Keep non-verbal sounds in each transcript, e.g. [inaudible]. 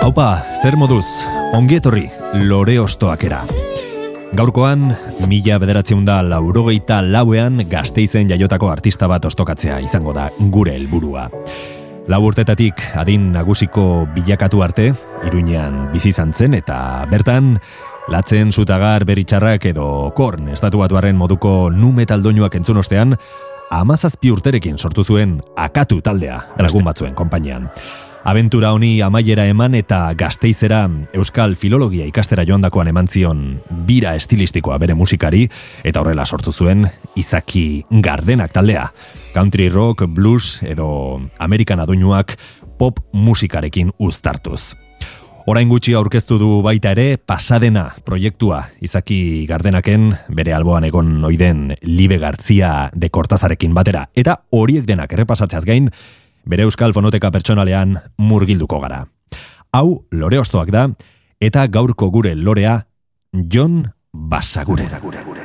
Haupa, zer moduz, ongi etorri, lore ostoakera. Gaurkoan, mila bederatzen da laurogeita lauean gazteizen jaiotako artista bat ostokatzea izango da gure helburua. Lau urtetatik adin nagusiko bilakatu arte, iruinean bizi izan zen eta bertan, latzen zutagar beritxarrak edo korn estatuatuaren moduko nu metal doinuak entzun ostean, amazazpi urterekin sortu zuen akatu taldea, lagun batzuen konpainian. Aventura honi amaiera eman eta gazteizera euskal filologia ikastera joandakoan eman zion bira estilistikoa bere musikari eta horrela sortu zuen izaki gardenak taldea. Country rock, blues edo amerikan adoinuak pop musikarekin uztartuz. Orain gutxi aurkeztu du baita ere pasadena proiektua izaki gardenaken bere alboan egon oiden Libe Gartzia de Kortazarekin batera. Eta horiek denak errepasatzeaz gain, bere euskal fonoteka pertsonalean murgilduko gara. Hau lore ostoak da, eta gaurko gure lorea John Basagurera. Odolik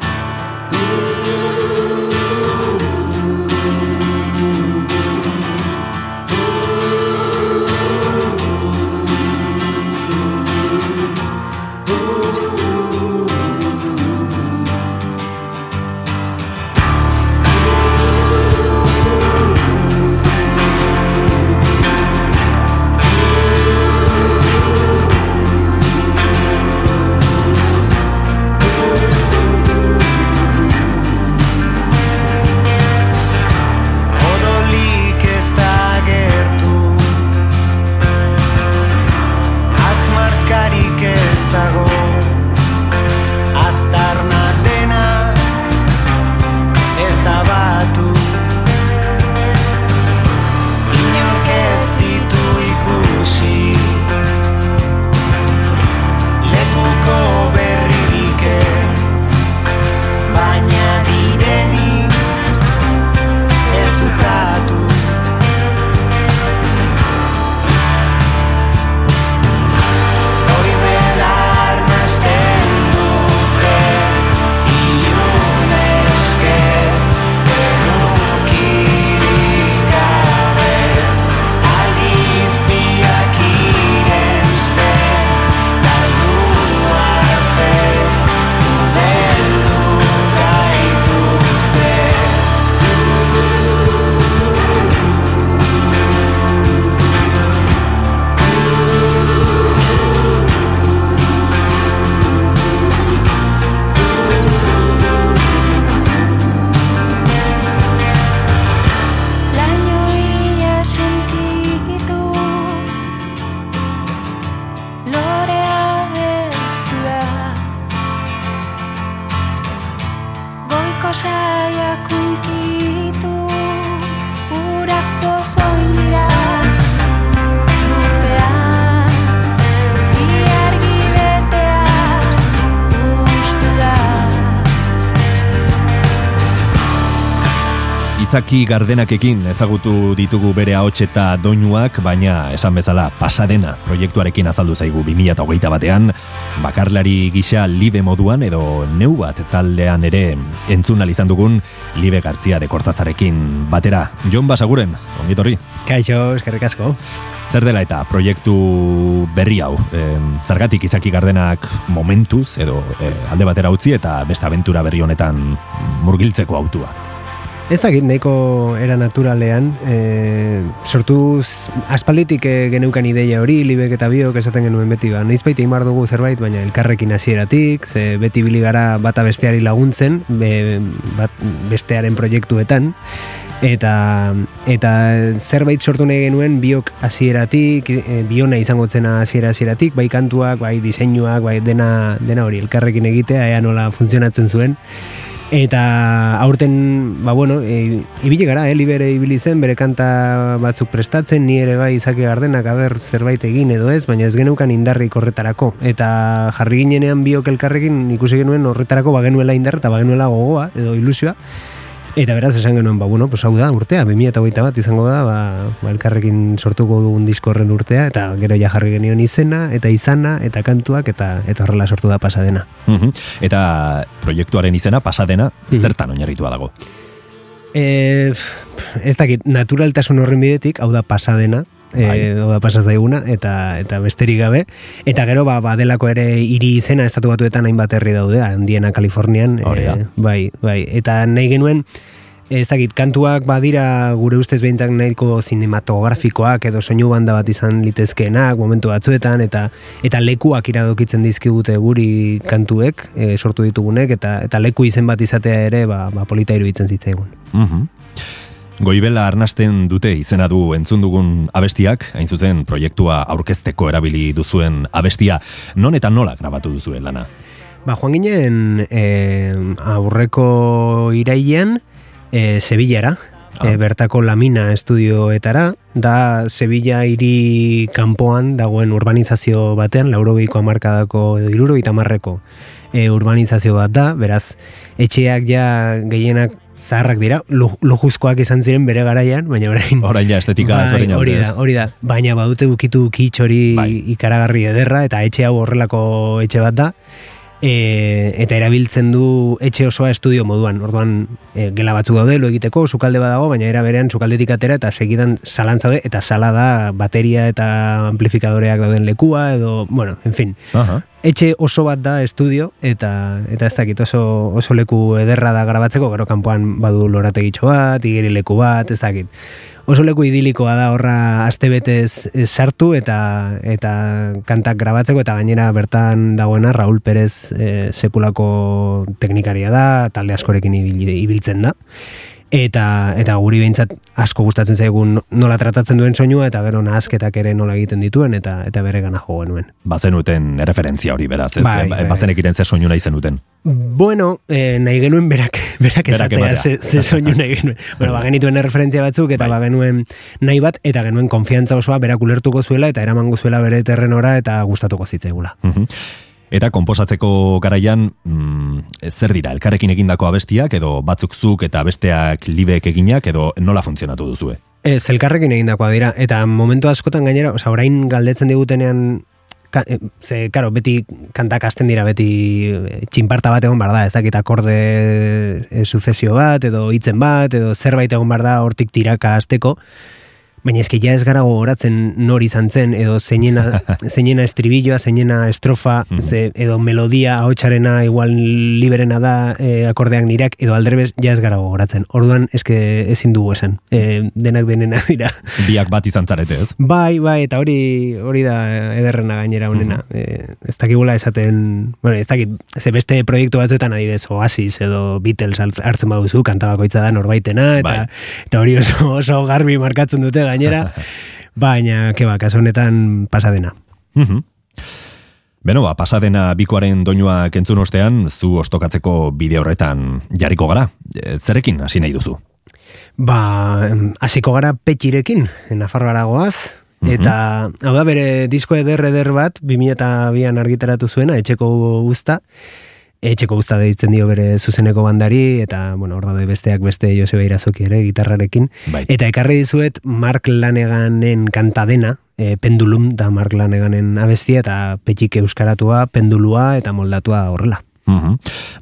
Izaki gardenakekin ezagutu ditugu bere ahots eta doinuak, baina esan bezala pasadena proiektuarekin azaldu zaigu 2008 batean, bakarlari gisa libe moduan edo neu bat taldean ere entzun izan dugun libe gartzia de kortazarekin batera. Jon Basaguren, ongitorri. Kaixo, eskerrik asko. Zer dela eta proiektu berri hau, e, zergatik izaki gardenak momentuz edo e, alde batera utzi eta beste aventura berri honetan murgiltzeko autua. Ez dakit, nahiko era naturalean, e, sortu aspalditik e, geneukan ideia hori, libek eta biok esaten genuen beti, ba, noiz baita dugu zerbait, baina elkarrekin hasieratik, ze beti bili gara bata besteari laguntzen, be, bat, bestearen proiektuetan, eta eta zerbait sortu nahi genuen biok hasieratik e, biona izango zena hasiera hasieratik bai kantuak bai diseinuak bai dena dena hori elkarrekin egitea ea nola funtzionatzen zuen Eta aurten, ba bueno, e, ibili gara, eh, libere ibili zen, bere kanta batzuk prestatzen, ni ere bai izaki gardenak aber zerbait egin edo ez, baina ez geneukan indarrik horretarako. Eta jarri ginenean biok elkarrekin ikusi genuen horretarako bagenuela indar eta bagenuela gogoa edo ilusioa. Eta beraz esan genuen, ba, bueno, pues hau da, urtea, 2008 bat izango da, ba, ba elkarrekin sortuko dugun disko horren urtea, eta gero ja jarri genion izena, eta izana, eta kantuak, eta eta horrela sortu da pasadena. Mhm. Eta proiektuaren izena pasadena Mhm. zertan oinarritua dago. E, ez dakit, naturaltasun horren bidetik, hau da pasadena. E, hau da pasazaiguna, eta eta besterik gabe. Eta gero, ba, badelako ere hiri izena, estatu batuetan hainbat herri daude, handiena Kalifornian. Da. bai, bai. Eta nahi genuen, ez dakit, kantuak badira gure ustez behintzak nahiko cinematografikoak edo soinu banda bat izan litezkeenak momentu batzuetan eta eta lekuak iradokitzen dizkigute guri kantuek e, sortu ditugunek eta eta leku izen bat izatea ere ba, ba polita iruditzen zitzaigun. Mhm. Goibela arnasten dute izena du entzun dugun abestiak, hain zuzen proiektua aurkezteko erabili duzuen abestia, non eta nola grabatu duzuen lana? Ba, joan ginen e, aurreko irailean e, Sevillara, Ah. e, bertako Lamina estudioetara, da Sevilla hiri kanpoan dagoen urbanizazio batean, laurogeiko amarkadako edo irurogeita marreko e, urbanizazio bat da, beraz, etxeak ja gehienak zaharrak dira, lujuzkoak izan ziren bere garaian, baina orain Orain ja estetika Bai, ezberdina hori da, hori da. Baina badute ukitu kitx hori Bai. ikaragarri ederra eta etxe hau horrelako etxe bat da. E, eta erabiltzen du etxe osoa estudio moduan. Orduan e, gela batzuk daude lo egiteko, sukalde badago, baina era berean sukaldetik atera eta segidan salantza daude eta sala da bateria eta amplifikadoreak dauden lekua edo, bueno, en fin. Aha. Etxe oso bat da estudio eta eta ez dakit oso, oso leku ederra da grabatzeko, gero kanpoan badu lorategitxo bat, igeri leku bat, ez dakit. Oso leku idilikoa da horra astebetez eh, sartu eta eta kantak grabatzeko eta gainera bertan dagoena Raúl Pérez eh, sekulako teknikaria da, talde askorekin ibil- ibiltzen da. Eta, eta guri behintzat asko gustatzen zaigun nola tratatzen duen soinua eta gero nahasketak ere nola egiten dituen eta eta bere gana jo genuen. Bazenuten erreferentzia hori beraz, ez? Bai, bai. Bazenekiten ze soinu nahi zenuten. Bueno, eh, nahi genuen berak, berak Berak esatea, ematea. ze, ze soinu nahi genuen. bueno, ba, genituen erreferentzia batzuk, eta Bai. ba, nahi bat, eta genuen konfiantza osoa berak ulertuko zuela, eta eramango zuela bere terrenora, eta gustatuko zitzaigula. Mhm. Eta konposatzeko garaian, mm, zer dira, elkarrekin egindako abestiak, edo batzuk zuk eta besteak libek eginak, edo nola funtzionatu duzue? Ez, elkarrekin egindakoa dira, eta momentu askotan gainera, oza, orain galdetzen digutenean, ka, eh, ze, karo, beti kantak hasten dira, beti eh, txinparta bat egon bar da, ez dakit akorde e, suzesio bat, edo hitzen bat, edo zerbait egon bar da hortik tiraka hasteko, baina eski ja ez gara gogoratzen nori izan zen, edo zeinena, [laughs] zeinena estribilloa, zeinena estrofa, Mhm. ze, edo melodia, ahotsarena igual liberena da e, akordeak nirak, edo aldrebes ja ez gara gogoratzen. Orduan eske ezin dugu esan, e, denak denena dira. Biak bat izan zarete, ez? Bai, bai, eta hori hori da ederrena gainera honena. E, ez dakigula esaten, bueno, ez dakit, ze beste proiektu batzuetan adibidez Oasis edo Beatles hartz- hartzen baduzu, kanta bakoitza da norbaitena, eta, Bai. eta hori oso, oso garbi markatzen dute gainera, baina, keba, kasu honetan pasadena. Mhm. Beno, ba, pasadena bikoaren doinua kentzun ostean, zu ostokatzeko bide horretan jarriko gara. E, Zerekin hasi nahi duzu? Ba, hasiko gara petxirekin, Nafarroara goaz, Mhm. eta hau da bere disko eder eder bat, 2002an argitaratu zuena, etxeko guzta, etxeko guzta deitzen dio bere zuzeneko bandari, eta, bueno, hor daude besteak beste Joseba Irazoki ere, gitarrarekin, Bai. eta ekarri dizuet Mark Laneganen kantadena, e, pendulum da Mark Laneganen abestia, eta petxik euskaratua, pendulua eta moldatua horrela. Mhm.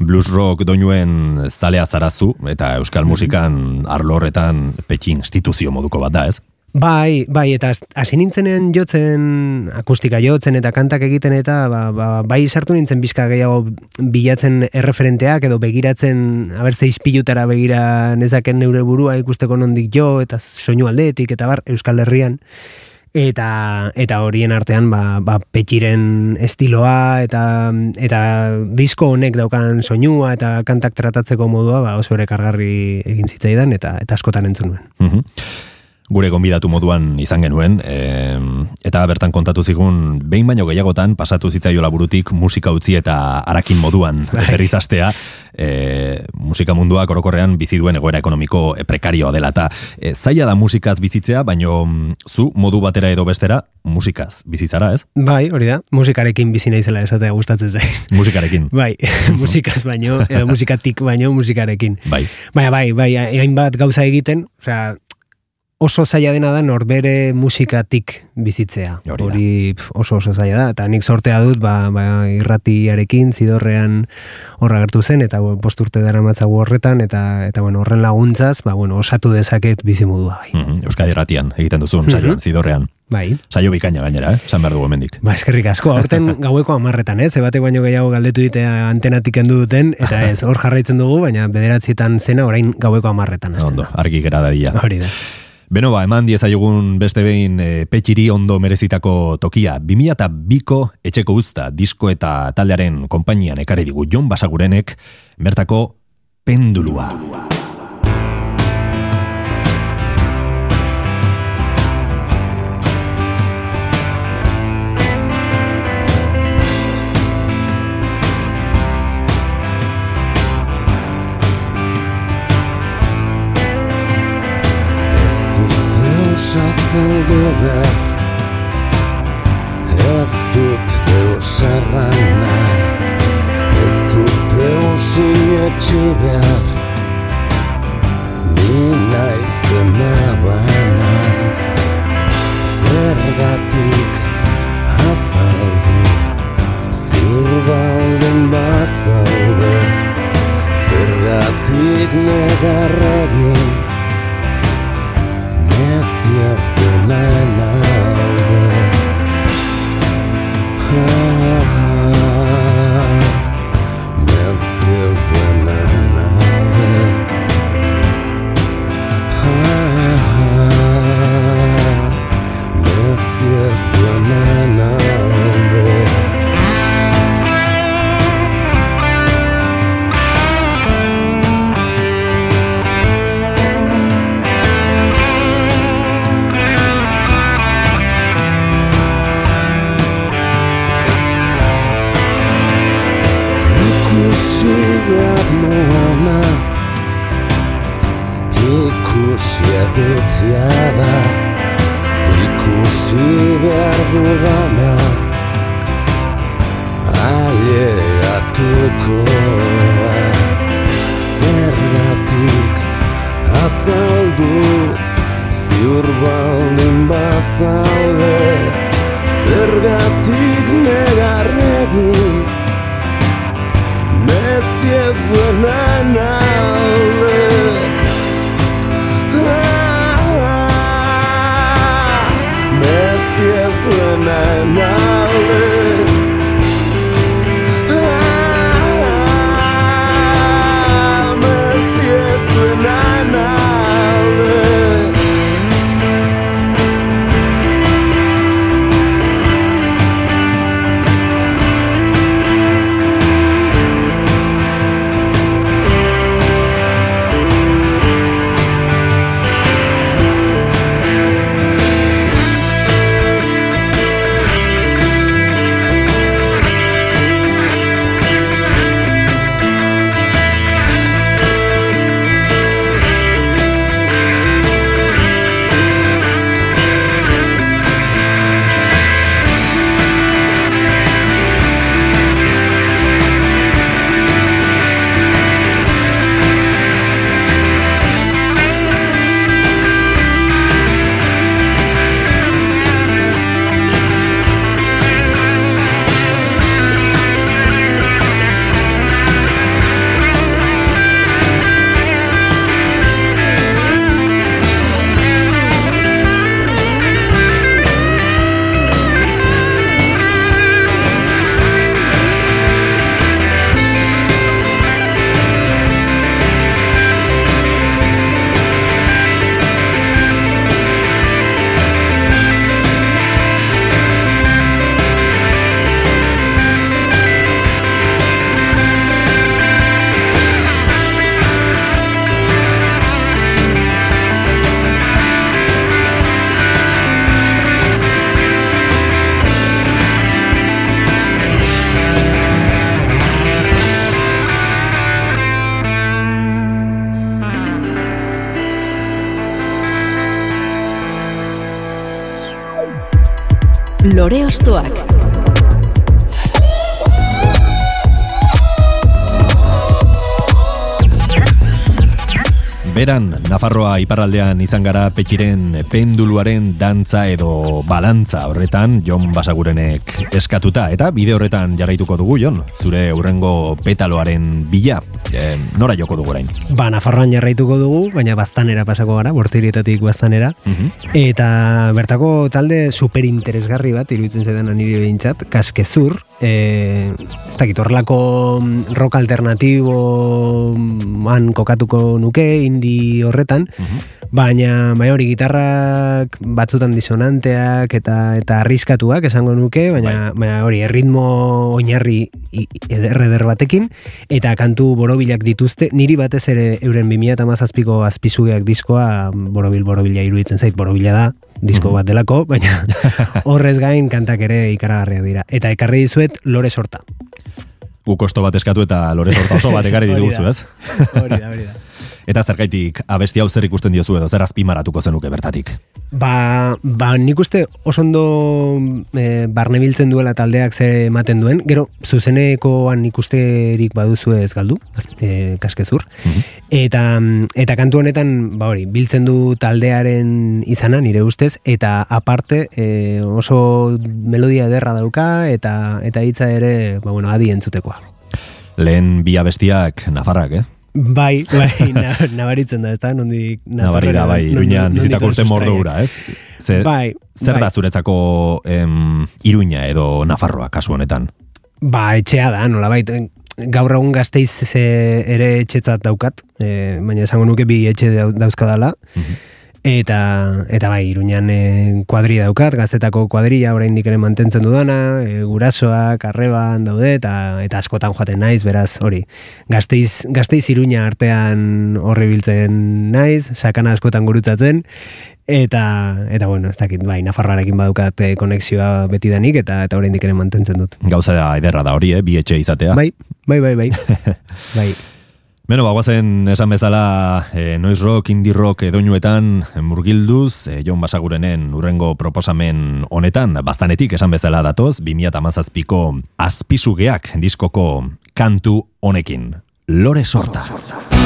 Blues rock doinuen zalea zarazu, eta euskal musikan arlo horretan petxin instituzio moduko bat da, ez? Bai, bai, eta hasi nintzenean jotzen, akustika jotzen eta kantak egiten eta ba, ba, bai sartu nintzen bizka gehiago bilatzen erreferenteak edo begiratzen, haber ze izpilutara begira nezaken neure burua ikusteko nondik jo eta soinu aldetik eta bar Euskal Herrian eta eta horien artean ba, ba petxiren estiloa eta eta disko honek daukan soinua eta kantak tratatzeko modua ba oso ere kargarri egin zitzaidan eta eta askotan entzun nuen. Mhm. Gure gonbidatu moduan izan genuen, e, eta bertan kontatu zigun, behin baino gehiagotan pasatu zitzaiola burutik musika utzi eta arakin moduan Bai. berriz astea, e, musika munduak orokorrean bizi duen egoera ekonomiko e, prekarioa dela, eta e, zaila da musikaz bizitzea, baino mm, zu modu batera edo bestera musikaz bizitzara, ez? Bai, hori da, musikarekin bizi naizela esatea gustatzen zait. Musikarekin. [laughs] Bai, [laughs] musikaz baino, musikatik baino musikarekin. Bai. Baina bai, bai, hainbat gauza egiten, osea, oso zaila dena da norbere musikatik bizitzea. Hori. Hori pf, oso oso zaila da, eta nik sortea dut, ba, ba irratiarekin, zidorrean horra gertu zen, eta bost urte dara matzagu horretan, eta, eta bueno, horren laguntzaz, ba, bueno, osatu dezaket bizimodua, bai. Mhm, Euskadi Ratian egiten duzun, saioan, Mhm. zidorrean. Bai. Saio bikaina gainera, eh? San behar dugu hemendik. Ba, eskerrik asko, aurten [laughs] gaueko amarretan, ez? Ebate baino gehiago galdetu ditea antenatik kendu duten, eta ez, hor jarraitzen dugu, baina bederatzietan zena orain gaueko amarretan. Ondo, argi gera dadila. Hori da. Beno ba, eman diezaiogun beste behin e, petxiri ondo merezitako tokia. 2002ko etxeko uzta disko eta taldearen konpainian ekarri digu Jon Basagurenek bertako pendulua. Ez behar Ez dut deus erran nahi Ez dut deus inetxi behar. Ni naiz emaba naiz Zergatik azaldu. Ziur baldin bazaude Zergatik negarregin Yeah, for nine hours. Ah. Edut jada Ikusi behar dudana Ailegatuko da. Zergatik azaldu Ziur baldin bazalde Zergatik negarregin Messi ez duenan Beran, Nafarroa iparraldean izan gara petxiren penduluaren dantza edo balantza horretan Jon Basagurenek eskatuta eta bide horretan jarraituko dugu Jon, zure urrengo petaloaren bila, e, nora joko dugu orain? Ba, Nafarroan jarraituko dugu, baina baztanera pasako gara, bortzirietatik baztanera. Mhm. Eta bertako talde superinteresgarri bat, iruditzen zaidan nire behintzat, kaskezur, e, ez dakit, horrelako rock alternatibo man kokatuko nuke, indi horretan, baina bai hori gitarrak batzutan disonanteak eta eta arriskatuak esango nuke, baina, baina hori erritmo oinarri i- eder eder batekin eta kantu borobilak dituzte, niri batez ere euren 2017ko azpizugeak diskoa borobil borobila iruditzen zait, borobila da, disko bat delako, baina [laughs] horrez gain kantak ere ikaragarriak dira. Eta ekarri dizuet lore sorta. Guk kosto bat eskatu eta lore sorta oso bat ekarri [laughs] diguzu, ez? Hori da, hori da. Eta zergaitik abesti hau zer ikusten diozu edo zer azpimaratuko zenuke bertatik. Ba, ba nik uste oso ondo e, barnebiltzen duela taldeak ze ematen duen. Gero, zuzenekoan ikusterik baduzu ez galdu, e, kaskezur. Eta, eta kantu honetan, ba hori, biltzen du taldearen izana, nire ustez, eta aparte e, oso melodia ederra dauka, eta eta hitza ere, ba bueno, adi entzutekoa. Lehen bi abestiak Nafarrak, eh? Bai, [laughs] bai, na, nabaritzen da, ez da, nondik... Nabari da, bai, iruñan bizitako urte sustraiak. mordo ura, ez? Ze, Bai, zer bai. da zuretzako em, iruña edo Nafarroa kasu honetan? Ba, etxea da, nolabait, gaur egun gazteiz ere etxetzat daukat, e, baina esango nuke bi etxe dau- dauzkadala, eta, eta bai, iruñan e, kuadri daukat, gaztetako kuadria oraindik ere mantentzen dudana, e, gurasoak, arreban daude, eta, eta askotan joaten naiz, beraz, hori, gazteiz, gazteiz iruña artean horri biltzen naiz, sakana askotan gurutzatzen, eta, eta bueno, ez dakit, bai, Nafarrarekin badukat e, konexioa beti danik, eta, eta oraindik ere mantentzen dut. Gauza da ederra da hori, eh? bi etxe izatea. Bai, bai, bai, bai. [laughs] bai. Beno, bagoazen esan bezala e, noise rock, indie rock edoinuetan murgilduz, e, Jon Basagurenen urrengo proposamen honetan, bastanetik esan bezala datoz, 2008ko azpizugeak diskoko kantu honekin. Lore sorta. Herrian komentatzen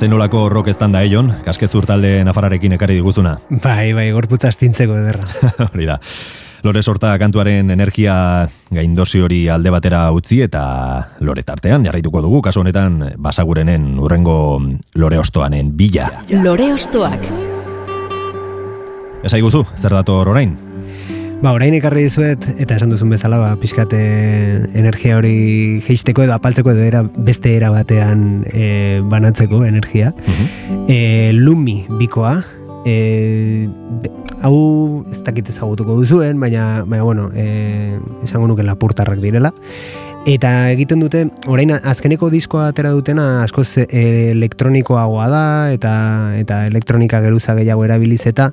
Azenolako rock estan da eion, kaskezur talde nafararekin ekarri diguzuna. Bai, bai, gorputza astintzeko ederra. [laughs] Hori da. Lore sorta kantuaren energia gaindosi hori alde batera utzi eta lore tartean jarraituko dugu, kasu honetan basagurenen urrengo lore ostoanen bila. Lore ostoak. Esai guzu, zer dator orain? Ba, orain ekarri dizuet, eta esan duzun bezala, ba, pixkate energia hori geisteko edo apaltzeko edo era, beste era batean e, banatzeko energia. e, Lumi bikoa, e, hau ez dakit ezagutuko duzuen, baina, baina bueno, e, esango nuke lapurtarrak direla. Eta egiten dute, orain azkeneko diskoa atera dutena askoz e, elektronikoagoa da, eta eta elektronika geruza gehiago erabiliz eta,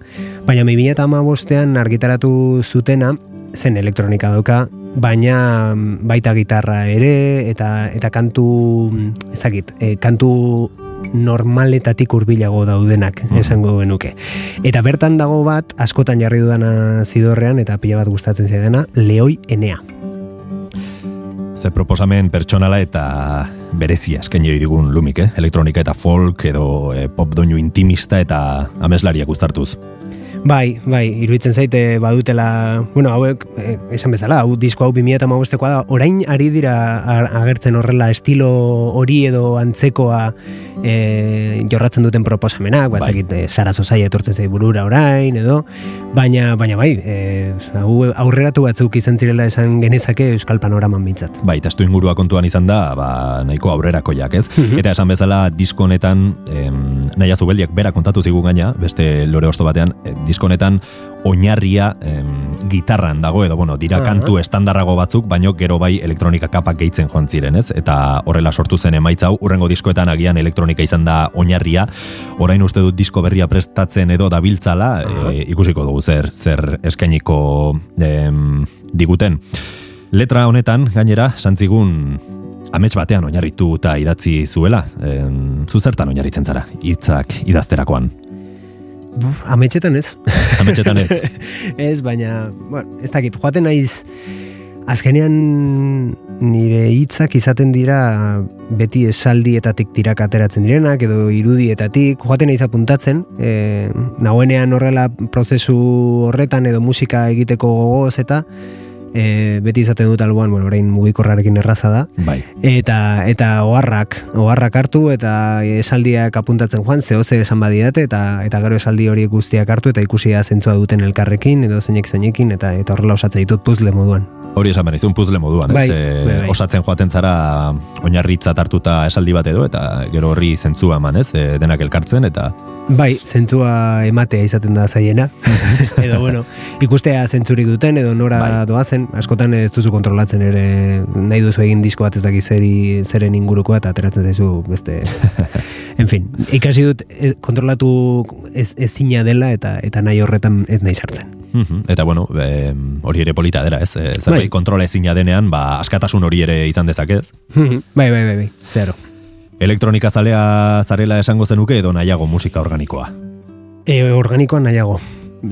baina 2008an argitaratu zutena, zen elektronika dauka, baina mm, baita gitarra ere, eta eta kantu, mm, ez dakit, e, kantu normaletatik hurbilago daudenak, esango genuke. Eta bertan dago bat, askotan jarri dudana zidorrean, eta pila bat gustatzen zaidana, Leoi Enea. Ze proposamen pertsonala eta berezia eskaini digun lumik, eh? Elektronika eta folk edo eh, pop doinu intimista eta ameslariak uztartuz. Bai, bai, iruditzen zaite badutela, bueno, hauek, eh, esan bezala, hau disko hau 2008koa da, orain ari dira agertzen horrela estilo hori edo antzekoa eh, jorratzen duten proposamenak, ba, Bai. dakit, eh, Sara Sosai etortzen zait burura orain, edo, baina, baina bai, eh, hau aurreratu batzuk izan zirela esan genezake Euskal Panoraman bintzat. Bai, testu ingurua kontuan izan da, ba, nahiko aurrerakoiak, ez? Eta esan bezala disko honetan, em, nahi azubeldiak bera kontatu zigun gaina, beste lore osto batean, eh, disko honetan oinarria em, gitarran dago, edo bueno, dira kantu estandarrago batzuk, baino gero bai elektronika kapak gehitzen joan ziren, ez? Eta horrela sortu zen emaitza hau, urrengo diskoetan agian elektronika izan da oinarria, orain uste dut disko berria prestatzen edo dabiltzala, e, ikusiko dugu zer, zer eskainiko em, diguten. Letra honetan, gainera, santzigun amets batean oinarritu eta idatzi zuela. Em, zu zertan oinarritzen zara, hitzak idazterakoan. Buf, ametxetan ez. [laughs] Ametxetan ez. [laughs] ez, baina, bueno, ez dakit, joaten naiz, azkenean nire hitzak izaten dira beti esaldietatik tirak ateratzen direnak, edo irudietatik, joaten naiz apuntatzen, e, nagoenean horrela prozesu horretan edo musika egiteko gogoz eta e, beti izaten dut alboan, bueno, orain mugikorrarekin erraza da, Bai. eta eta oharrak, oharrak hartu eta esaldiak apuntatzen joan, zehoze esan badidate eta eta gero esaldi horiek guztiak hartu eta ikusi da zentzua duten elkarrekin edo zeinek zeinekin eta eta horrela osatzen ditut puzzle moduan. Hori esan behar izun puzzle moduan, ez? Bai, E, bai, bai. Osatzen joaten zara oinarritzat hartuta esaldi bat edo, eta gero horri zentzua eman, ez? E, denak elkartzen, eta Bai, zentzua ematea izaten da zaiena. [laughs] edo bueno, ikustea zentzurik duten edo nora Bai. doazen, askotan ez duzu kontrolatzen ere nahi duzu egin disko bat ez daki zeri, zeren ingurukoa eta ateratzen zaizu beste [laughs] En fin, ikasi dut ez, kontrolatu ez, ezina dela eta eta nahi horretan ez nahi sartzen. Mhm. Eta bueno, e, hori ere polita dera, ez? E, zerbait Bai. kontrola ezina denean, ba, askatasun hori ere izan dezakez. bai, bai, bai, bai, zero. Elektronika zalea zarela esango zenuke edo nahiago musika organikoa. E, organikoa nahiago.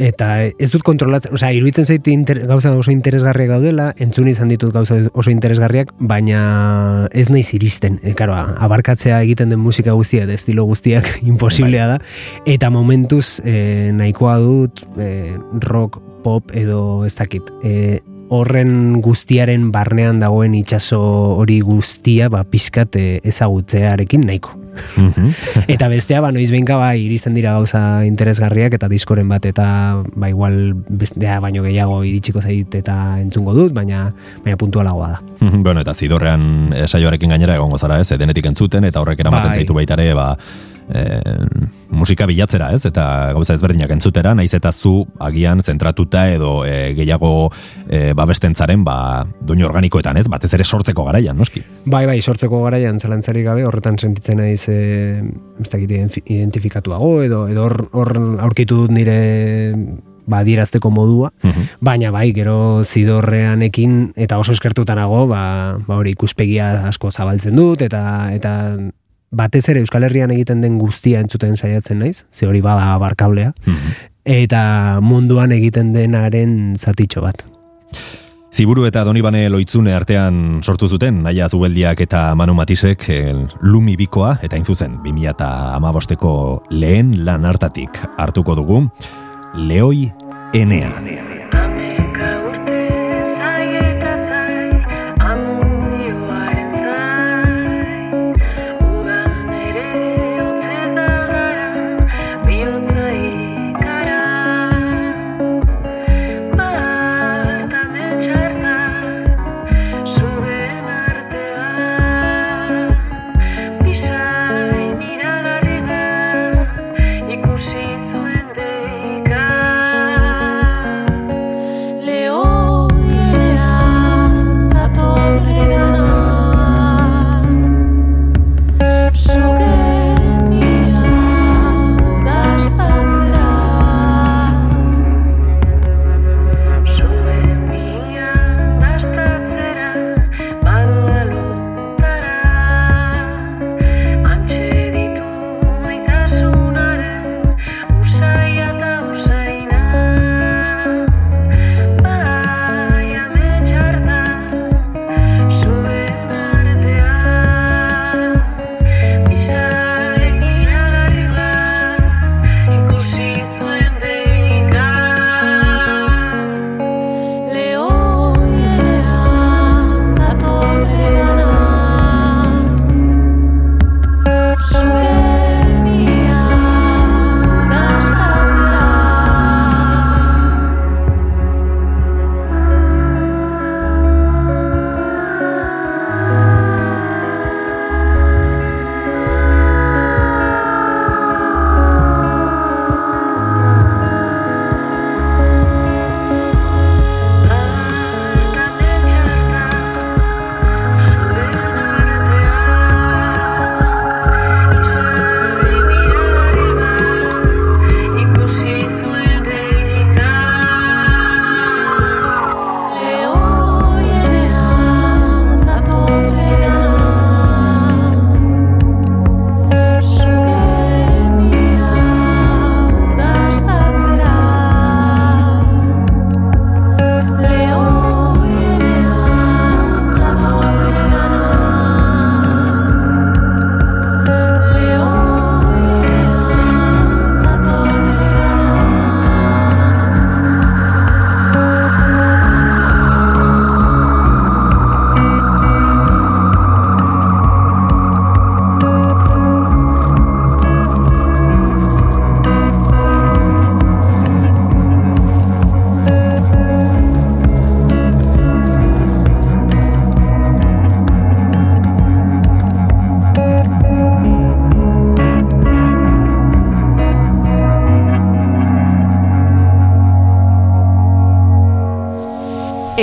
Eta ez dut kontrolatzen, osea, iruditzen zait inter, gauza oso interesgarriak gaudela, entzun izan ditut gauza oso interesgarriak, baina ez naiz iristen. E, karo, abarkatzea egiten den musika guztia eta estilo guztiak [laughs] imposiblea da. Eta momentuz e, nahikoa dut e, rock, pop edo ez dakit. E, horren guztiaren barnean dagoen itsaso hori guztia ba, pixkat e, ezagutzearekin nahiko. Mhm. [laughs] Eta bestea, ba, noiz behinka, ba, iristen dira gauza interesgarriak eta diskoren bat eta, ba, igual, bestea baino gehiago iritsiko zait eta entzungo dut, baina, baina puntualagoa da. bueno, eta zidorrean eh, saioarekin gainera egongo zara, ez? eh, Denetik entzuten eta horrek eramaten Bai. zaitu baita ere, ba, e, musika bilatzera, ez? Eta gauza ezberdinak entzutera, naiz eta zu agian zentratuta edo e, gehiago e, babestentzaren, ba, doinu organikoetan, ez? Batez ere sortzeko garaian, noski. Bai, bai, sortzeko garaian zalantzarik gabe, horretan sentitzen naiz, e, ez dakit, identifi- identifikatuago, edo, edo hor, hor aurkitu dut nire ba, adierazteko modua, Mhm. baina bai, gero zidorreanekin eta oso eskertutanago, ba, ba hori ikuspegia asko zabaltzen dut, eta eta batez ere Euskal Herrian egiten den guztia entzuten saiatzen naiz, ze hori bada barkablea, Mhm. eta munduan egiten denaren zatitxo bat. Ziburu eta Donibane loitzune artean sortu zuten, naia zubeldiak eta Manu Matisek el, Lumi Bikoa, eta intzuzen, 2000 eta amabosteko lehen lan hartatik hartuko dugu, Leoi Enea.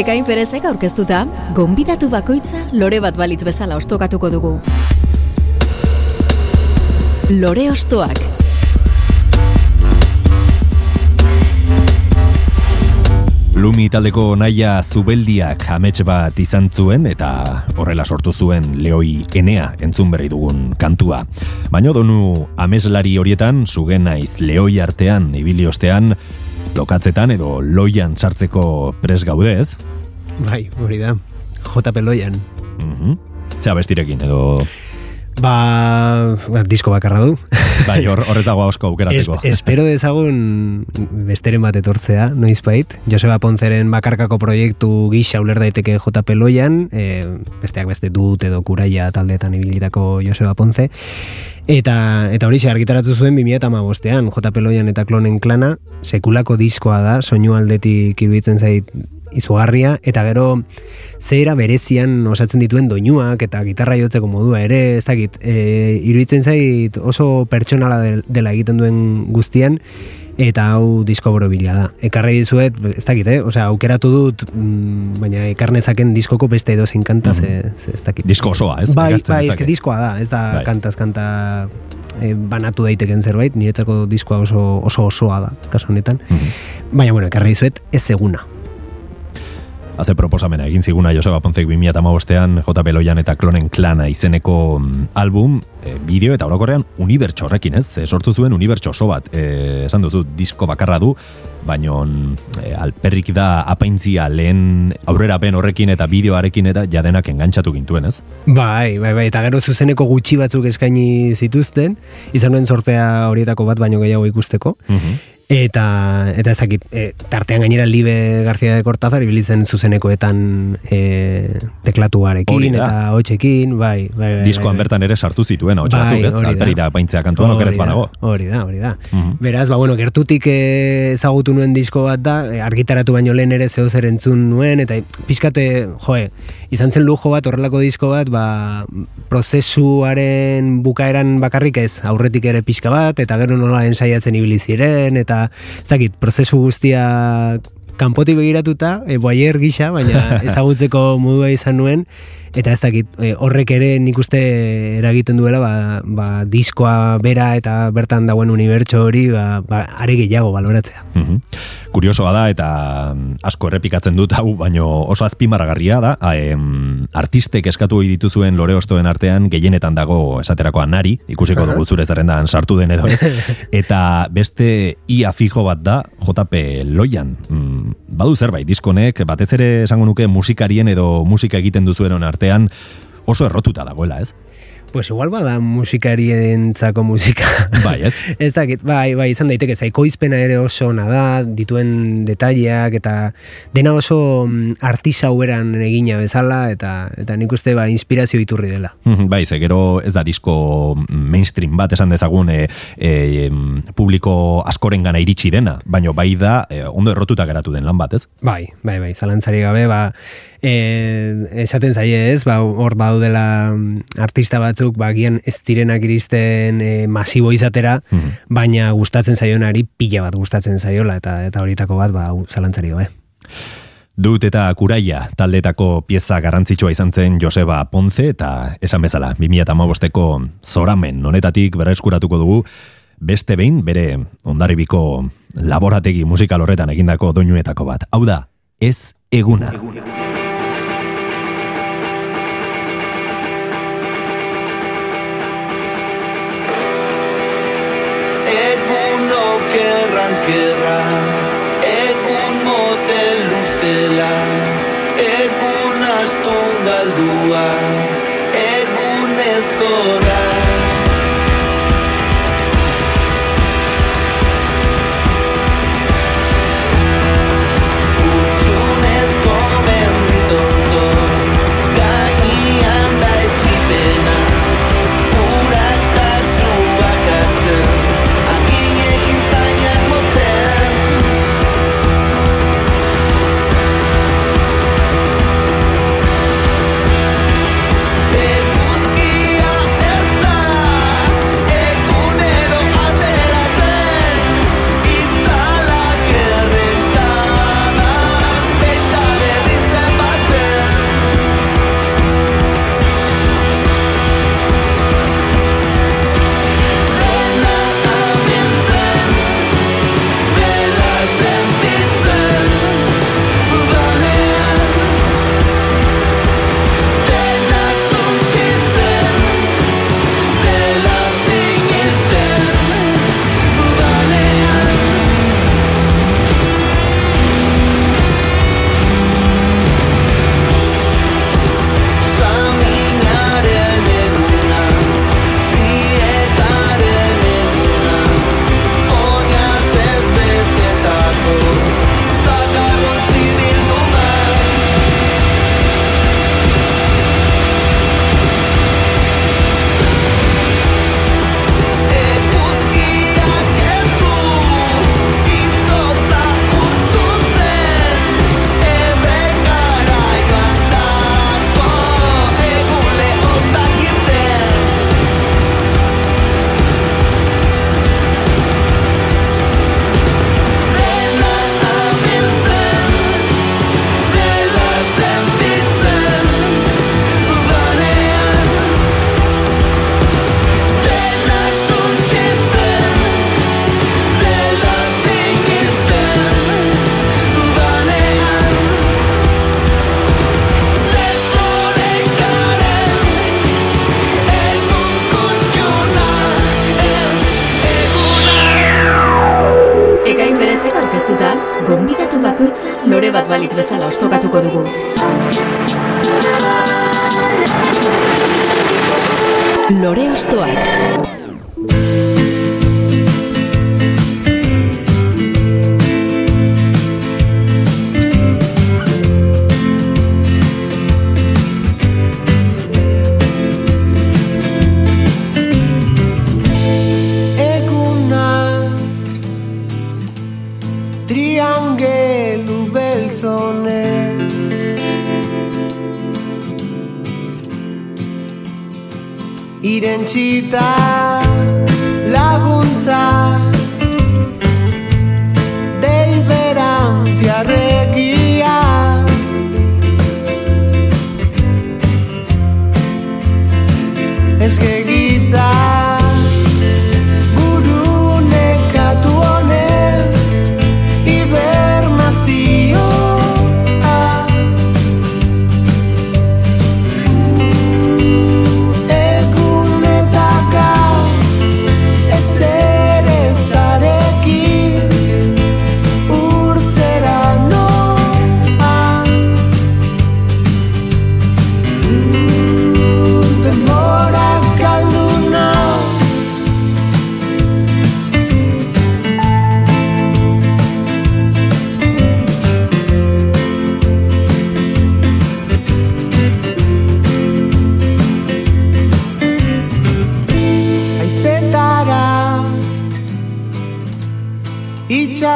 Ekain perezek aurkeztuta, gonbidatu bakoitza lore bat balitz bezala ostokatuko dugu. Lore ostoak. Lumi taldeko naia zubeldiak amets bat izan zuen eta horrela sortu zuen leoi enea entzun berri dugun kantua. Baina donu ameslari horietan, zugen naiz leoi artean, ibili ostean, lokatzetan edo loian sartzeko pres gaudez. Bai, hori da. J. Peloian. Mhm. Zea bestirekin edo... Ba, ba, disko bakarra du. Bai, hor, horrez dago asko aukeratzeko. Es, espero dezagun besteren bat etortzea, noizbait. Joseba Ponzeren bakarkako proiektu gisa uler daiteke J. Peloian, e, besteak beste dut edo kuraia taldeetan ibilitako Joseba Ponce. Eta, eta hori argitaratu zuen 2008an, J. Peloian eta klonen klana, sekulako diskoa da, soinu aldetik iruditzen zait izugarria, eta gero zera berezian osatzen dituen doinuak eta gitarra jotzeko modua ere, ez dakit, e, iruditzen zait oso pertsonala del- dela egiten duen guztian, eta hau disko borobila da. Ekarri dizuet, ez dakit, eh? Osea, aukeratu dut, mm, baina ekarnezaken diskoko beste edo zein kanta, ze, ze ez dakit. Disko osoa, ez? Bai, bai, eske diskoa da, ez da Bai. kantaz kanta e, banatu daiteken zerbait, niretzako diskoa oso, oso osoa da, kasu honetan. Mhm. Baina, bueno, ekarri dizuet, ez eguna. Haze proposamena egin ziguna Joseba Ponzek 2008an JP Loian eta Klonen Klana izeneko mm, album, e, bideo eta orokorrean unibertso horrekin, ez? E, sortu zuen unibertso oso bat. E, esan duzu, disko bakarra du, baino e, alperrik da apaintzia lehen aurrerapen horrekin eta bideoarekin eta jadenak engantzatu gintuen, ez? Bai, bai, bai, eta gero zuzeneko gutxi batzuk eskaini zituzten, izan nuen sortea horietako bat baino gehiago ikusteko. Eta, eta ez dakit, e, tartean gainera Libe García de Cortázar ibilitzen zuzenekoetan e, teklatuarekin eta hotxekin, bai, bai, bai. Diskoan bai, bai. bertan ere sartu zituen, hau Bai, batzuk, ez? Alperira apaintzea kantuan okerez banago. Hori da, hori da. Mhm. Beraz, ba, bueno, gertutik ezagutu nuen disko bat da, eh, argitaratu baino lehen ere zeo zer entzun nuen, eta pixkate, joe, izan zen lujo bat, horrelako disko bat, ba, prozesuaren bukaeran bakarrik ez, aurretik ere pixka bat, eta gero nola ensaiatzen ibili ziren, eta ez dakit, prozesu guztia kanpotik begiratuta, e, boaier gisa, baina [laughs] ezagutzeko modua izan nuen, eta ez dakit, e, horrek ere nik uste eragiten duela, ba, ba, diskoa bera eta bertan dauen unibertso hori, ba, ba, are gehiago baloratzea. Mhm. Kuriosoa da eta mm, asko errepikatzen dut hau, baino oso azpimarragarria da, a, em, artistek eskatu ohi dituzuen lore ostoen artean gehienetan dago esaterakoa nari, ikusiko dugu zure zerrendan sartu den edo ez, [laughs] eta beste ia fijo bat da JP Loian. Mm, badu zerbait, diskonek, batez ere esango nuke musikarien edo musika egiten duzuenon artean oso errotuta dagoela, ez? Pues igual bada musikarientzako musika. Bai, ez? [laughs] ez dakit, bai, bai, izan daiteke, zaikoizpena ere oso ona da, dituen detaileak, eta dena oso mm, artisau eran egina bezala, eta eta nik uste ba, inspirazio iturri dela. Mhm, Bai, ze gero ez da disko mainstream bat esan dezagun e, e, publiko askoren iritsi dena, baino bai da e, ondo errotuta geratu den lan bat, ez? Bai, bai, bai, zalantzari gabe, ba, e, esaten zaie ez, ba, hor baudela mm, artista batzuk, ba, gian ez direnak iristen e, masibo izatera, Mhm. baina gustatzen zaionari pila bat gustatzen zaiola, eta eta horietako bat, ba, zalantzari gabe. Dut eta Kuraia taldetako pieza garrantzitsua izan zen Joseba Ponce eta esan bezala 2008ko zoramen honetatik berreskuratuko dugu beste behin bere ondarribiko laborategi musikal horretan egindako doinuetako bat. Hau da, ez eguna. Egun do.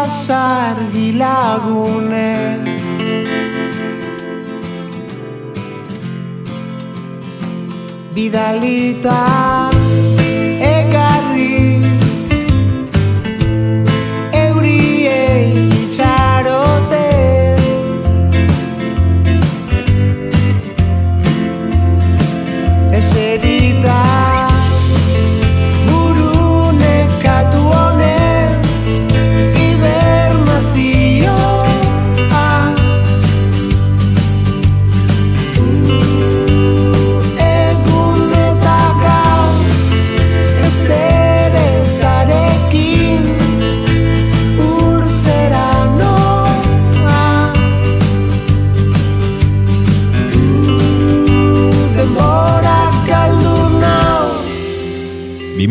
Itxasargi lagune. Bidalita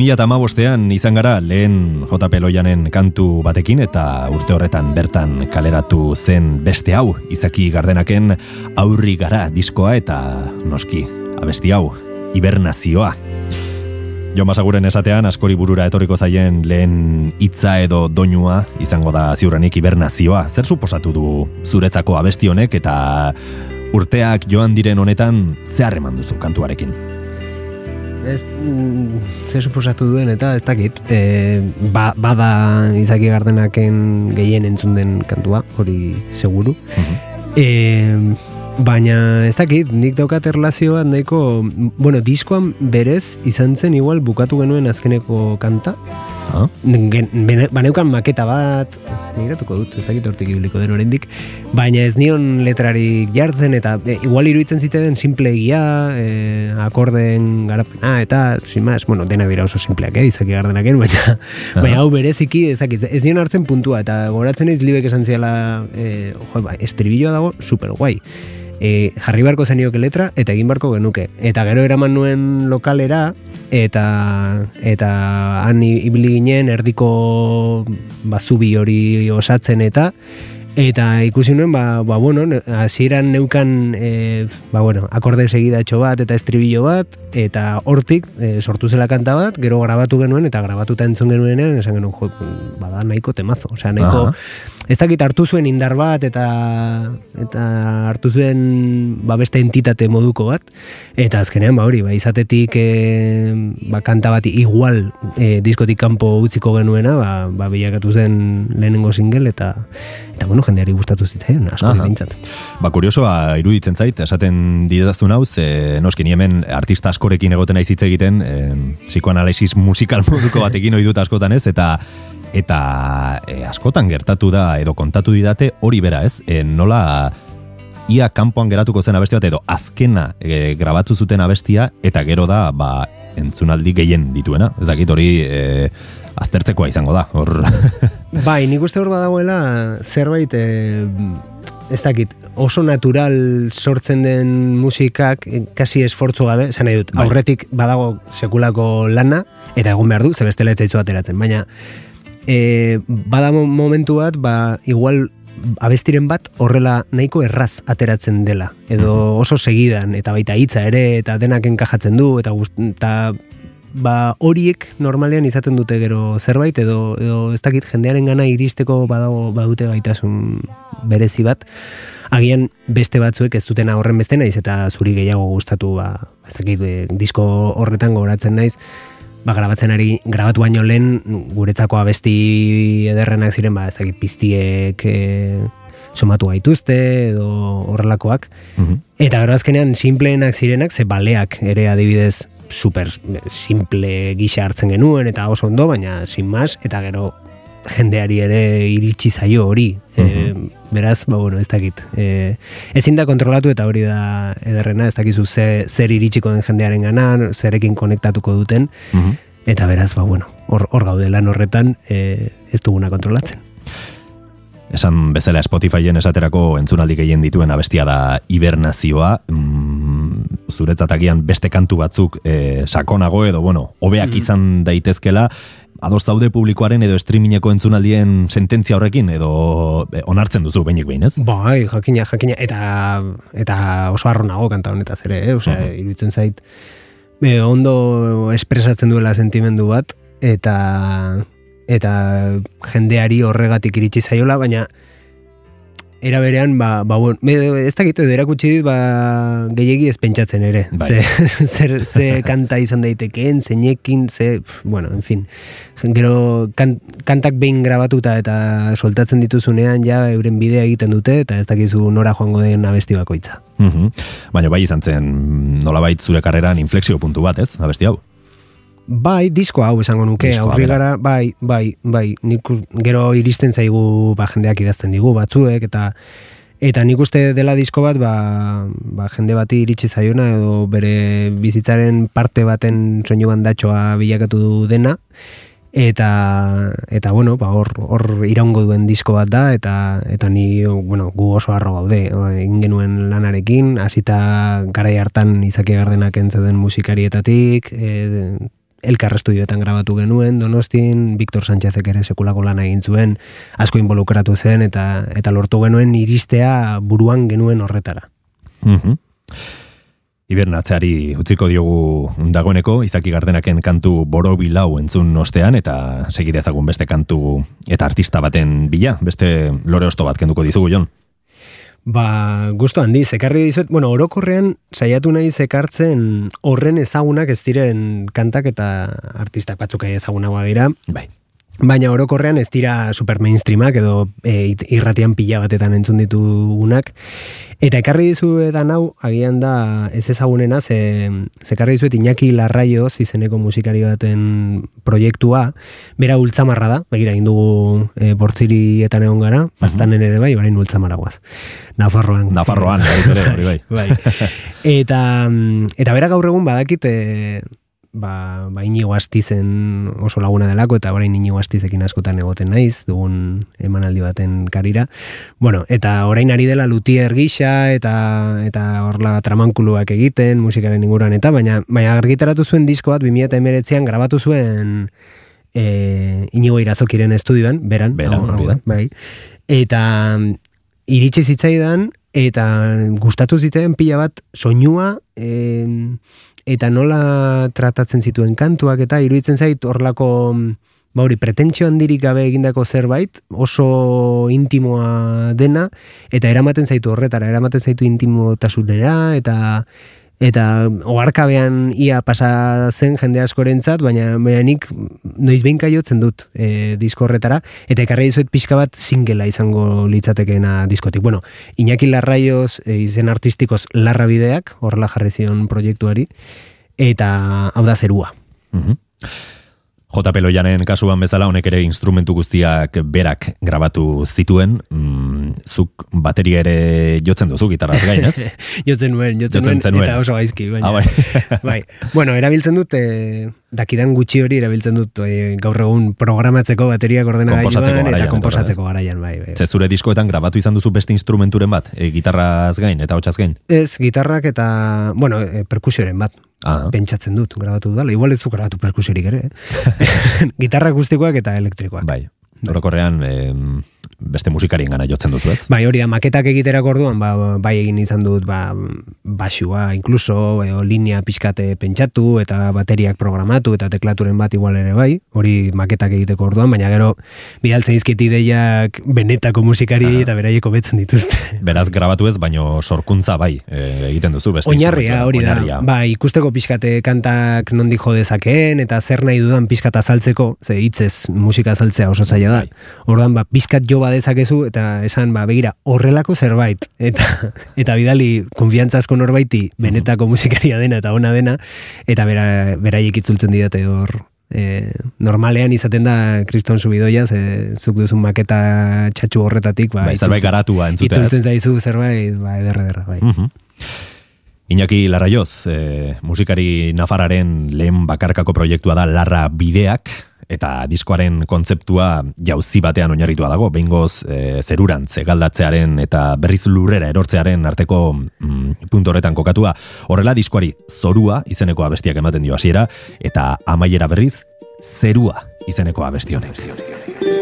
2008an izan gara lehen JP Loianen kantu batekin eta urte horretan bertan kaleratu zen beste hau izaki gardenaken aurri gara diskoa eta noski abesti hau hibernazioa. Jo Masaguren esatean askori burura etorriko zaien lehen hitza edo doinua izango da ziurrenik hibernazioa. Zer suposatu du zuretzako abesti honek eta urteak joan diren honetan ze harreman duzu kantuarekin? Ez, mm, ze suposatu duen eta ez dakit. E, ba, bada izaki gardenaken gehien entzun den kantua, hori seguru. E, baina ez dakit, nik daukat erlazio bat nahiko, bueno, diskoan berez izan zen igual bukatu genuen azkeneko kanta. Ah? Gen, bene- baneukan maketa bat, migratuko dut, ez dakit hortik ibiliko den oraindik, baina ez nion letrarik jartzen eta e, igual iruditzen zitzen simple egia, e, akorden garapena eta sin más, bueno, denak dira oso simpleak, eh, izaki gardenaken, baina, baina hau bereziki, ez dakit, ez nion hartzen puntua eta goratzen ez libek esan ziala, e, jo, ba, estribilloa dago super guai. E, jarri barko zenioke letra eta egin barko genuke. Eta gero eraman nuen lokalera eta eta han ibili ginen erdiko bazubi hori osatzen eta eta ikusi nuen ba, ba bueno, hasieran neukan e, ba bueno, akorde segidatxo bat eta estribillo bat eta hortik e, sortu zela kanta bat, gero grabatu genuen eta grabatuta entzun genuenean esan genuen jo, bada nahiko temazo, osea nahiko Aha. Ez dakit hartu zuen indar bat eta eta hartu zuen ba beste entitate moduko bat. Eta azkenean ba hori ba izatetik e, ba kanta bat igual e, diskotik kanpo utziko genuena ba, ba bilakatu zen lehenengo single eta eta bueno jendeari gustatu zitzaion asko Aha. behintzat. Ba, kuriosoa iruditzen zait, esaten didazun hau, ze noski ni hemen artista askorekin egoten naiz hitz egiten, e, psikoanalisis musikal moduko batekin ohi dut askotan ez, eta eta e, askotan gertatu da edo kontatu didate hori bera ez, e, nola ia kanpoan geratuko zen abesti bat edo azkena e, grabatu zuten abestia eta gero da ba, entzunaldi gehien dituena. Ez dakit hori e, aztertzekoa izango da. Hor [laughs] Bai, nik uste hor badagoela zerbait e, ez dakit, oso natural sortzen den musikak, eh, kasi esfortzu gabe, esan nahi dut, Bai. aurretik badago sekulako lana, eta egon behar du, ze bestela ez ateratzen, baina e, bada mo- momentu bat, ba, igual abestiren bat horrela nahiko erraz ateratzen dela, edo oso segidan, eta baita hitza ere, eta denak enkajatzen du, eta, gust, eta ba, horiek normalean izaten dute gero zerbait edo, edo ez dakit jendearen gana iristeko badago badute gaitasun berezi bat. Agian beste batzuek ez dutena horren beste naiz eta zuri gehiago gustatu ba, ez dakit eh, disko horretan goratzen naiz ba, grabatzen ari, grabatu baino lehen guretzako abesti ederrenak ziren ba, ez dakit piztiek e, somatu gaituzte edo horrelakoak Mhm. Eta gero azkenean simpleenak zirenak, ze baleak ere adibidez super simple gisa hartzen genuen eta oso ondo, baina sin mas, eta gero jendeari ere iritsi zaio hori. e, beraz, ba, bueno, ez dakit. E, ezin da kontrolatu eta hori da ederrena, ez dakizu ze, zer iritsiko den jendearen gana, zerekin konektatuko duten, Mhm. eta beraz, ba, bueno, hor, hor gaude lan horretan e, ez duguna kontrolatzen. Esan bezala Spotifyen esaterako entzunaldi gehien dituen abestia da hibernazioa. Mm, zuretzat agian beste kantu batzuk eh, sakonago edo, bueno, hobeak izan daitezkela, ados zaude publikoaren edo streamingeko entzunaldien sententzia horrekin edo eh, onartzen duzu behinik behin, ez? Bai, jakina, jakina, eta, eta oso harro nago kanta honetaz ere, eh? Osea, Mhm. iruditzen zait, e, ondo espresatzen duela sentimendu bat, eta eta jendeari horregatik iritsi zaiola, baina era berean, ba, ba bueno, me, ez dakit, edo erakutsi dit, ba, gehiegi ez pentsatzen ere. Bai. Ze, [laughs] zer, ze kanta izan daitekeen, zeinekin, ze, bueno, en fin. Gero kan, kantak behin grabatuta eta soltatzen dituzunean ja euren bidea egiten dute eta ez dakizu nora joango den abesti bakoitza. Mhm. Baina bai izan zen nolabait zure karreran inflexio puntu bat, ez? Abesti hau. Bai, disko hau esango nuke, aurri gara, bai, bai, bai, nik gero iristen zaigu ba, jendeak idazten digu batzuek, eta eta nik uste dela disko bat, ba, ba, jende bati iritsi zaiona, edo bere bizitzaren parte baten soinu bandatxoa bilakatu dena, eta eta bueno, ba, hor, hor iraungo duen disko bat da eta eta ni bueno, gu oso harro gaude egin genuen lanarekin, hasita garai hartan Izaki Gardenak entzeden musikarietatik, e, elkar estudioetan grabatu genuen, Donostin, Victor Sánchezek ere sekulako lana egin zuen, asko involukratu zen eta eta lortu genuen iristea buruan genuen horretara. Mhm. Hibernatzeari utziko diogu dagoeneko, izaki gardenaken kantu borobilau entzun ostean, eta segidezagun beste kantu eta artista baten bila, beste lore osto bat kenduko dizugu, Jon. Ba, gusto handi, zekarri dizuet, bueno, orokorrean saiatu nahi zekartzen horren ezagunak ez diren kantak eta artistak batzuk ezagunagoa dira, Bai. Baina orokorrean ez dira super mainstreamak edo e, irratian pila batetan entzun ditugunak. Eta ekarri dizuetan hau, agian da ez ezagunena, ze, zekarri dizuet Iñaki Larraioz izeneko musikari baten proiektua, bera ultzamarra da, begira egin dugu e, bortzirietan egon gara, bastanen ere bai, orain ultzamarragoaz. Nafarroan. Nafarroan, [laughs] hori bai. bai. Eta, mm, eta bera gaur egun badakit e, ba, ba inigo astizen oso laguna delako eta orain inigo astizekin askotan egoten naiz dugun emanaldi baten karira. Bueno, eta orain ari dela lutier gisa eta eta horla tramankuluak egiten musikaren inguruan eta baina baina argitaratu zuen disko bat 2019an grabatu zuen e, inigo irazokiren estudioan, beran, Beran, hau- hau bai. Eta iritsi zitzaidan eta gustatu zitzaidan pila bat soinua em, eta nola tratatzen zituen kantuak eta iruditzen zait horlako mm, ba hori pretentsio handirik gabe egindako zerbait oso intimoa dena eta eramaten zaitu horretara eramaten zaitu intimotasunera eta eta oharkabean ia pasa zen jende askorentzat, baina, nik noiz behin jotzen dut e, disko horretara, eta ekarri dizuet pixka bat singela izango litzatekeena diskotik. Bueno, Iñaki Larraioz e, izen artistikoz larra bideak, horrela jarri zion proiektuari, eta hau da zerua. Mhm. J. Peloianen kasuan bezala honek ere instrumentu guztiak berak grabatu zituen, mm, zuk bateria ere jotzen duzu gitarraz gain, ez? [laughs] jotzen nuen, jotzen, Jotzen nuen, zenuen. eta oso gaizki, baina. Ah, bai. [laughs] bai. Bueno, erabiltzen dut, e, dakidan gutxi hori erabiltzen dut e, gaur egun programatzeko Konposatzeko ordenagailuan garaian, eta konposatzeko garaian, bai. bai. Ze zure diskoetan grabatu izan duzu beste instrumenturen bat, e, gitarraz gain eta hotsaz gain. Ez, gitarrak eta, bueno, e, perkusioren bat. Ah. Pentsatzen dut, grabatu dudala. Igual ez du grabatu perkusiorik ere. eh? [laughs] Gitarra akustikoak eta elektrikoak. Bai. Orokorrean em, beste musikarien gana jotzen duzu, ez? Bai, hori da, maketak egiterako orduan, ba, bai egin izan dut, ba, basua, inkluso, e, linea pixkate pentsatu, eta bateriak programatu, eta teklaturen bat igual ere bai, hori maketak egiteko orduan, baina gero, bidaltzen izkit ideiak benetako musikari Aha. eta beraieko betzen dituzte. Beraz grabatu ez, baino sorkuntza bai e, egiten duzu beste Oinarria hori da, oinarria. bai, ikusteko pixkate kantak nondik jo dezakeen, eta zer nahi dudan pixkat azaltzeko, ze hitzez musika azaltzea oso zaila da. Bai. Ordan ba, pixkat jo badezakezu, eta esan, ba, begira, horrelako zerbait, eta eta bidali konfiantzazko norbaiti benetako musikaria dena eta ona dena, eta bera, beraiek itzultzen didate hor E, normalean izaten da kriston subidoia, ze zuk duzun maketa txatxu horretatik, ba, Bai, zerbait garatua entzutea? Itzultzen zaizu zerbait, ba, ederra, ederra, bai. Mhm. Iñaki Larraioz, e, musikari nafararen lehen bakarkako proiektua da Larra Bideak, eta diskoaren kontzeptua jauzi batean oinarritua dago, behingoz e, zerurantz egaldatzearen eta berriz lurrera erortzearen arteko mm, puntu horretan kokatua. Horrela diskoari zorua izeneko abestiak ematen dio hasiera eta amaiera berriz zerua izeneko abesti honek.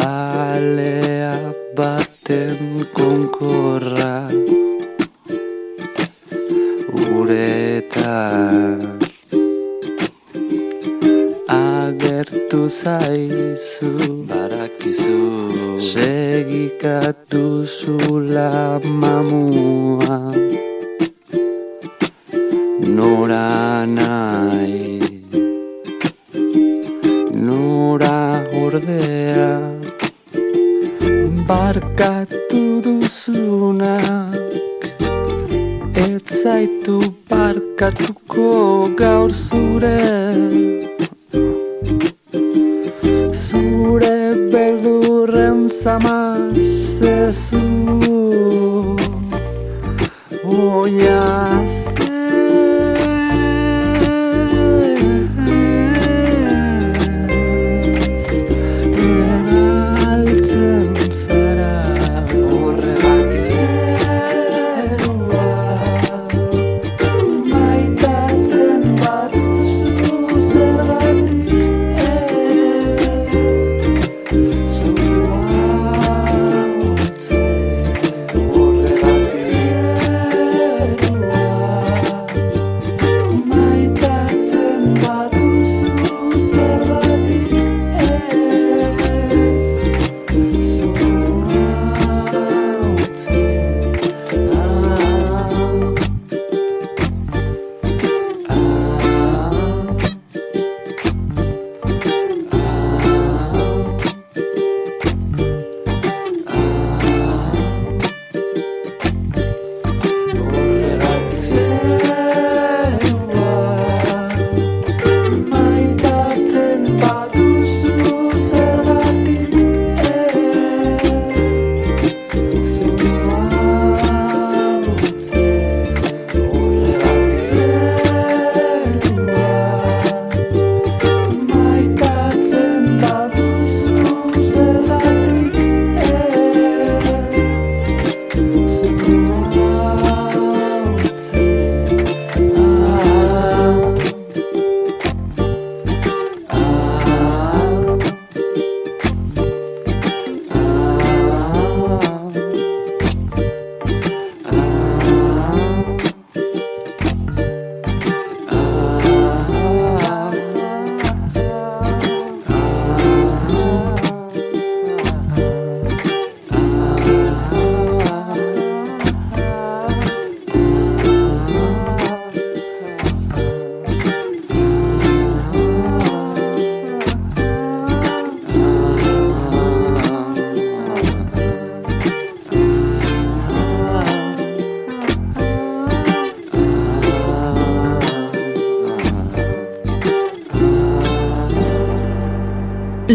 Balea baten konkorra. Uretan Agertu zaizu. Barakizu Segikatu zula mamua. Nora nahi Barkatu duzunak Ez zaitu barkatuko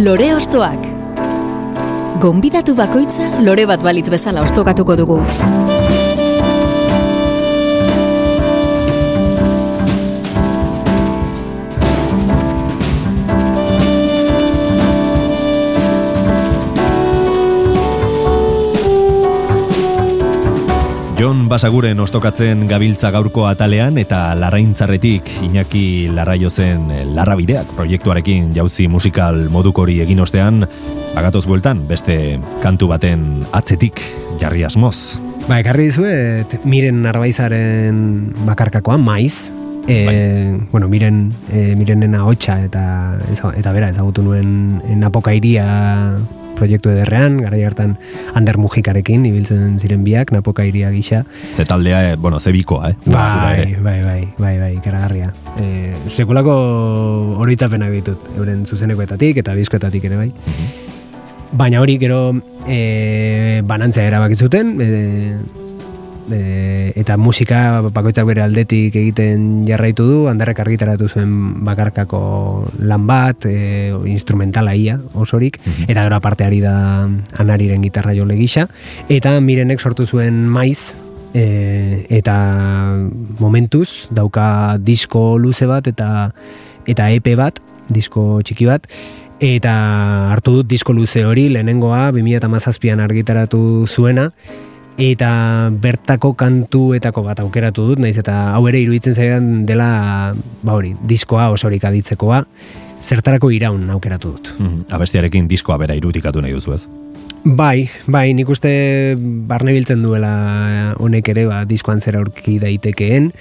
Lore Ostoak. Gonbidatu bakoitza lore bat balitz bezala ostokatuko dugu. Jon Basaguren ostokatzen gabiltza gaurko atalean eta larraintzarretik Iñaki Larraiozen Larrabideak proiektuarekin jauzi musikal modukori egin ostean agatoz bueltan beste kantu baten atzetik jarri asmoz. Ba, ekarri dizuet, miren narbaizaren bakarkakoa, maiz. E, bueno, miren, e, mirenena hotxa eta, eta bera, ezagutu nuen napoka iria proiektu ederrean, gara hartan Ander Mujikarekin, ibiltzen ziren biak, napoka iria gisa. Ze taldea, eh, bueno, ze bikoa, eh? Bai, bai, bai, bai, bai, ikaragarria. E, sekulako oroitapenak ditut, euren zuzenekoetatik eta diskoetatik ere bai. Baina hori gero e, banantzea erabaki zuten, e, e, eta musika bakoitzak bere aldetik egiten jarraitu du, handarrek argitaratu zuen bakarkako lan bat, e, instrumentala ia, osorik, eta gero aparte ari da anariren gitarra jole gisa, eta mirenek sortu zuen maiz, e, eta momentuz dauka disko luze bat eta eta EP bat, disko txiki bat, eta hartu dut disko luze hori, lehenengoa 2017an argitaratu zuena, eta bertako kantuetako bat aukeratu dut, naiz eta hau ere iruditzen zaidan dela, ba hori, diskoa osorik aditzekoa, zertarako iraun aukeratu dut. Mhm, Abestiarekin diskoa bera irutikatu nahi duzu ez? Bai, bai, nik uste barne biltzen duela honek ere ba, diskoan zer aurki daitekeen.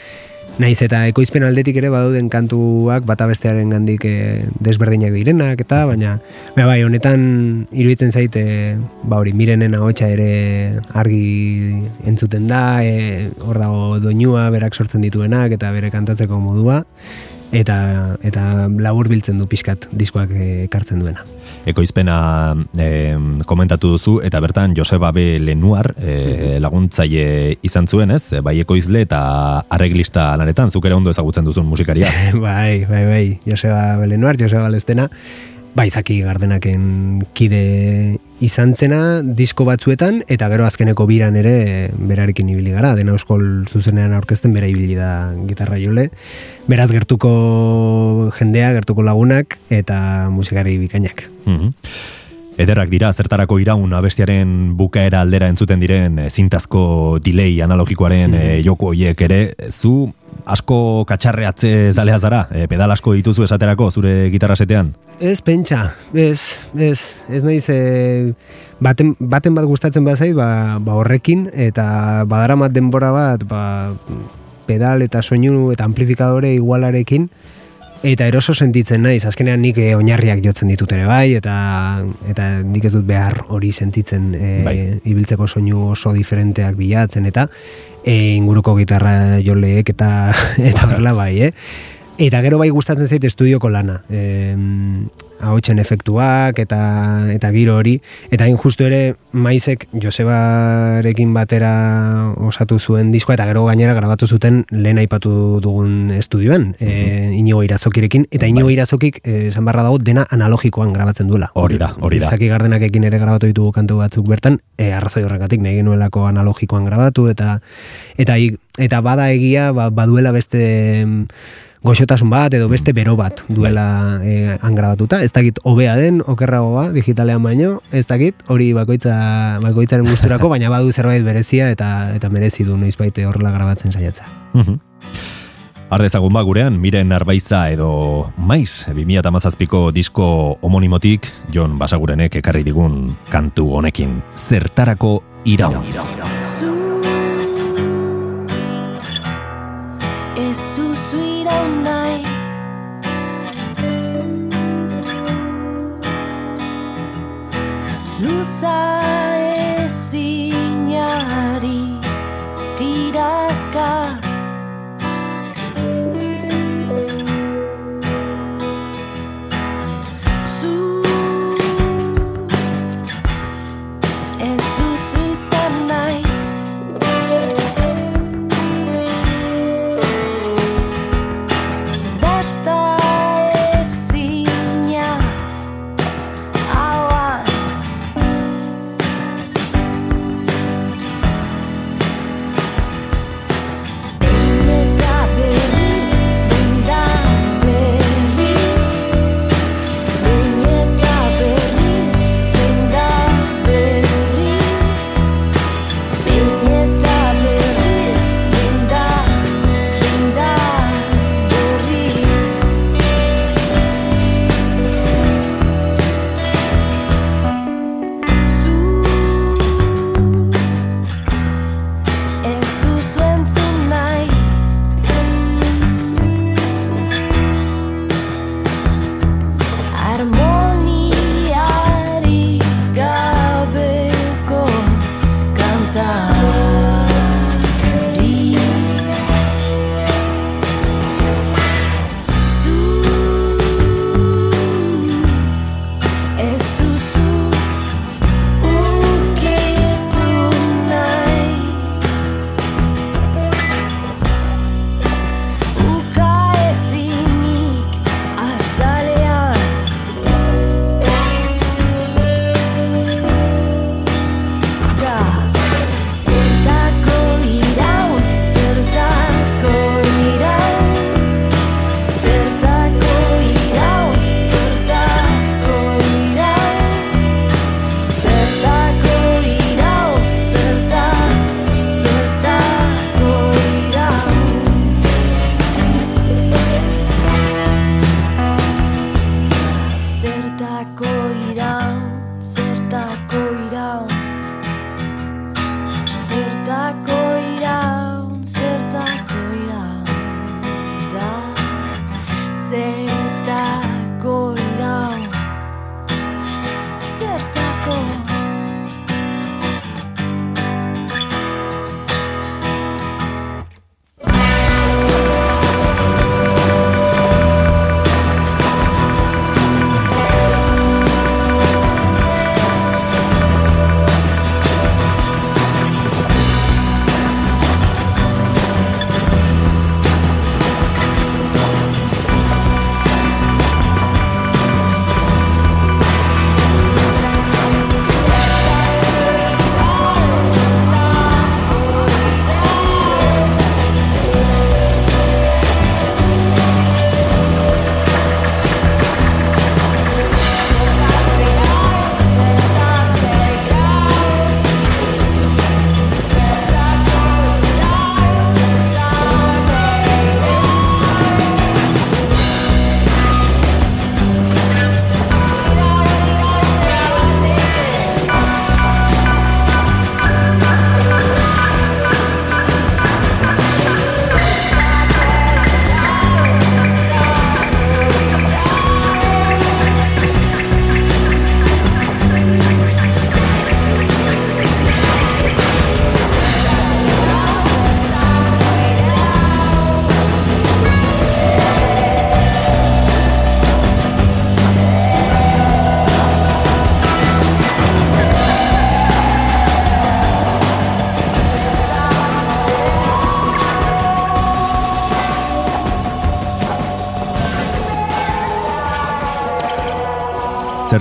Naiz eta ekoizpen aldetik ere badauden kantuak bata bestearen gandik eh, desberdinak direnak eta baina baina bai honetan iruditzen zaite ba hori mirenen ahotsa ere argi entzuten da eh, hor dago doinua berak sortzen dituenak eta bere kantatzeko modua eta eta labur biltzen du pixkat diskoak eh, ekartzen duena. Ekoizpena e, komentatu duzu eta bertan Joseba B. Lenuar e, laguntzaile izan zuen, ez? Bai ekoizle eta arreglista lanetan, zuk ere ondo ezagutzen duzun musikaria. [laughs] bai, bai, bai, Joseba Belenuar, Joseba Lestena, bai, zaki gardenaken kide izan zena disko batzuetan, eta gero azkeneko biran ere berarekin ibili gara, dena euskol zuzenean aurkezten bera ibili da gitarra jole. Beraz gertuko jendea, gertuko lagunak, eta musikari bikainak. Mhm. Ederrak dira, zertarako iraun abestiaren bukaera aldera entzuten diren eh, zintazko delay analogikoaren eh, joko hoiek ere, zu asko katxarreatze zalea zara, eh, pedal asko dituzu esaterako zure gitarra setean? Ez pentsa, ez, ez, ez naiz e, baten, baten bat gustatzen bazait, ba, ba horrekin, eta badaramat denbora bat, ba, pedal eta soinu eta amplifikadore igualarekin, eta eroso sentitzen naiz, azkenean nik e, oinarriak jotzen ditut ere bai, eta, eta nik ez dut behar hori sentitzen e, Bai. ibiltzeko soinu oso diferenteak bilatzen, eta e, inguruko gitarra joleek eta [laughs] eta berla bai, eh? Eta gero bai gustatzen zait estudioko lana. E, ahotsen efektuak eta eta giro hori. Eta hain justu ere maizek Josebarekin batera osatu zuen diskoa eta gero gainera grabatu zuten lehen aipatu dugun estudioan, e, Inigo Irazokirekin. Eta Inigo Irazokik e, esan barra dago dena analogikoan grabatzen duela. Hori da, hori da. Zaki gardenakekin ere grabatu ditugu kantu batzuk bertan, e, arrazoi horregatik nahi genuelako analogikoan grabatu eta eta eta bada egia ba, baduela beste goxotasun bat edo beste bero bat duela e, han grabatuta. Ez dakit hobea den, okerragoa, digitalean baino, ez dakit hori bakoitza, bakoitzaren gusturako, [laughs] baina badu zerbait berezia eta eta merezi du noizbait horrela grabatzen saiatza. Mhm. Ardezagun ba gurean, miren arbaiza edo maiz, 2008ko disko homonimotik, Jon Basagurenek ekarri digun kantu honekin. Zertarako iraun. Zu Ez duzu iraun nahi Luza ezinari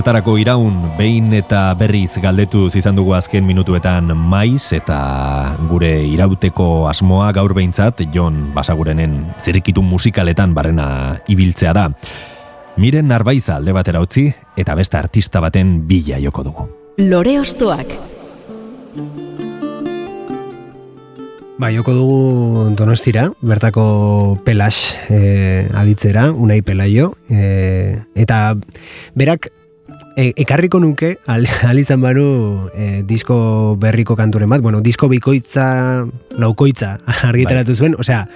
zertarako iraun behin eta berriz galdetu izan dugu azken minutuetan maiz eta gure irauteko asmoa gaur behintzat Jon Basagurenen zirrikitun musikaletan barrena ibiltzea da. Miren narbaiza alde batera utzi eta beste artista baten bila joko dugu. Lore Ostoak. Ba, joko dugu donostira, bertako pelas e, aditzera, unai pelaio, e, eta berak e, ekarriko nuke, al, [laughs] al izan baru e, disko berriko kanturen bat, bueno, disko bikoitza, laukoitza [laughs] argitaratu zuen, osea,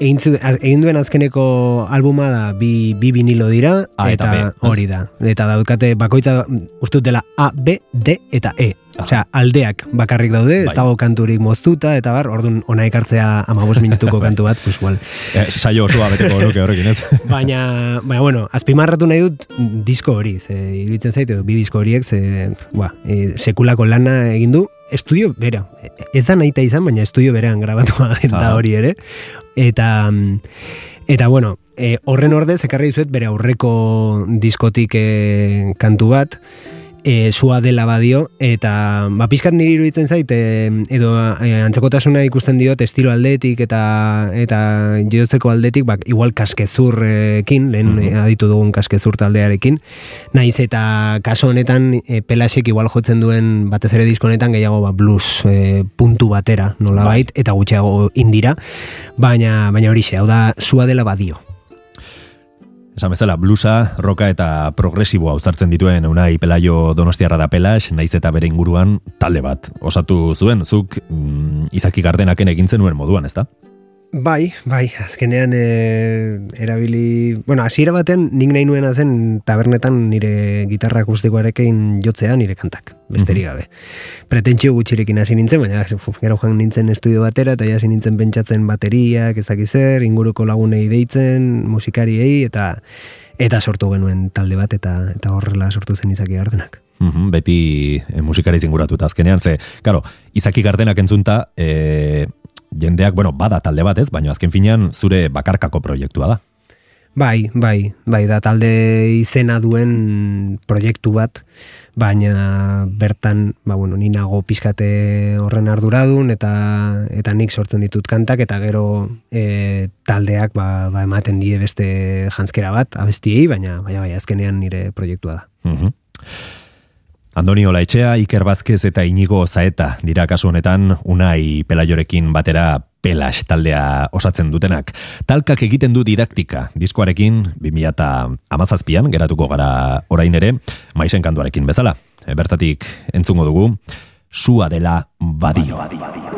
egin, zu- egin duen azkeneko albuma da bi, bi vinilo dira, A eta B, ez? hori da. Eta daukate bakoitza uste dut dela A, B, D eta E. Osea, aldeak bakarrik daude, ez Bai. dago kanturik moztuta, eta bar, orduan ona ekartzea amabos minutuko [laughs] kantu bat, pues igual. Eh, saio osoa beteko nuke horrekin, ez? [laughs] Baina, baina, bueno, azpimarratu nahi dut disko hori, ze iruditzen zait, edo bi disko horiek, ze, ba, e, sekulako lana egin du, estudio bera, ez da nahita izan, baina estudio berean grabatua [laughs] da Ah. hori ere, eta, eta bueno, e, horren ordez, ekarri dizuet bere aurreko diskotik e, kantu bat, e, sua dela badio, eta ba, pizkat niri iruditzen zait, e, edo e, antzekotasuna ikusten diot estilo aldetik eta eta jotzeko aldetik, bak, igual kaskezurrekin, lehen Mhm. aditu dugun kaskezur taldearekin, naiz eta kaso honetan e, pelasek igual jotzen duen batez ere disko honetan gehiago ba, blues e, puntu batera, nolabait, eta gutxiago indira, baina baina horixe, hau da sua dela badio. Esan bezala, blusa, roka eta progresiboa uzartzen dituen unai pelaio donostiarra da pelas, naiz eta bere inguruan talde bat. Osatu zuen, zuk mm, izaki gardenaken egin zenuen moduan, ezta? Bai, bai, azkenean e, erabili... Bueno, hasiera baten nik nahi nuena zen tabernetan nire gitarra akustikoarekin jotzea nire kantak, besterik gabe. Pretentsio gutxirekin hasi nintzen, baina gero joan nintzen estudio batera eta hasi nintzen pentsatzen bateriak, ezaki zer, inguruko lagunei deitzen, musikariei eta eta sortu genuen talde bat eta eta horrela sortu zen izaki gardenak. Mhm, beti e, musikari zinguratuta azkenean, ze, karo, izaki gardenak entzunta, e, jendeak, bueno, bada talde bat ez, baina azken finean zure bakarkako proiektua da. Bai, bai, bai, da talde izena duen proiektu bat, baina bertan, ba, bueno, ni nago pizkate horren arduradun eta eta nik sortzen ditut kantak eta gero e, taldeak ba, ba ematen die beste janskera bat abestiei, baina baina bai, azkenean nire proiektua da. Mhm. Andoni Olaetxea, Iker Bazkez eta Inigo Zaeta dira kasu honetan Unai Pelaiorekin batera Pelas taldea osatzen dutenak. Talkak egiten du didaktika diskoarekin 2017an geratuko gara orain ere maizen kanduarekin bezala. Bertatik entzungo dugu sua dela badio. Ez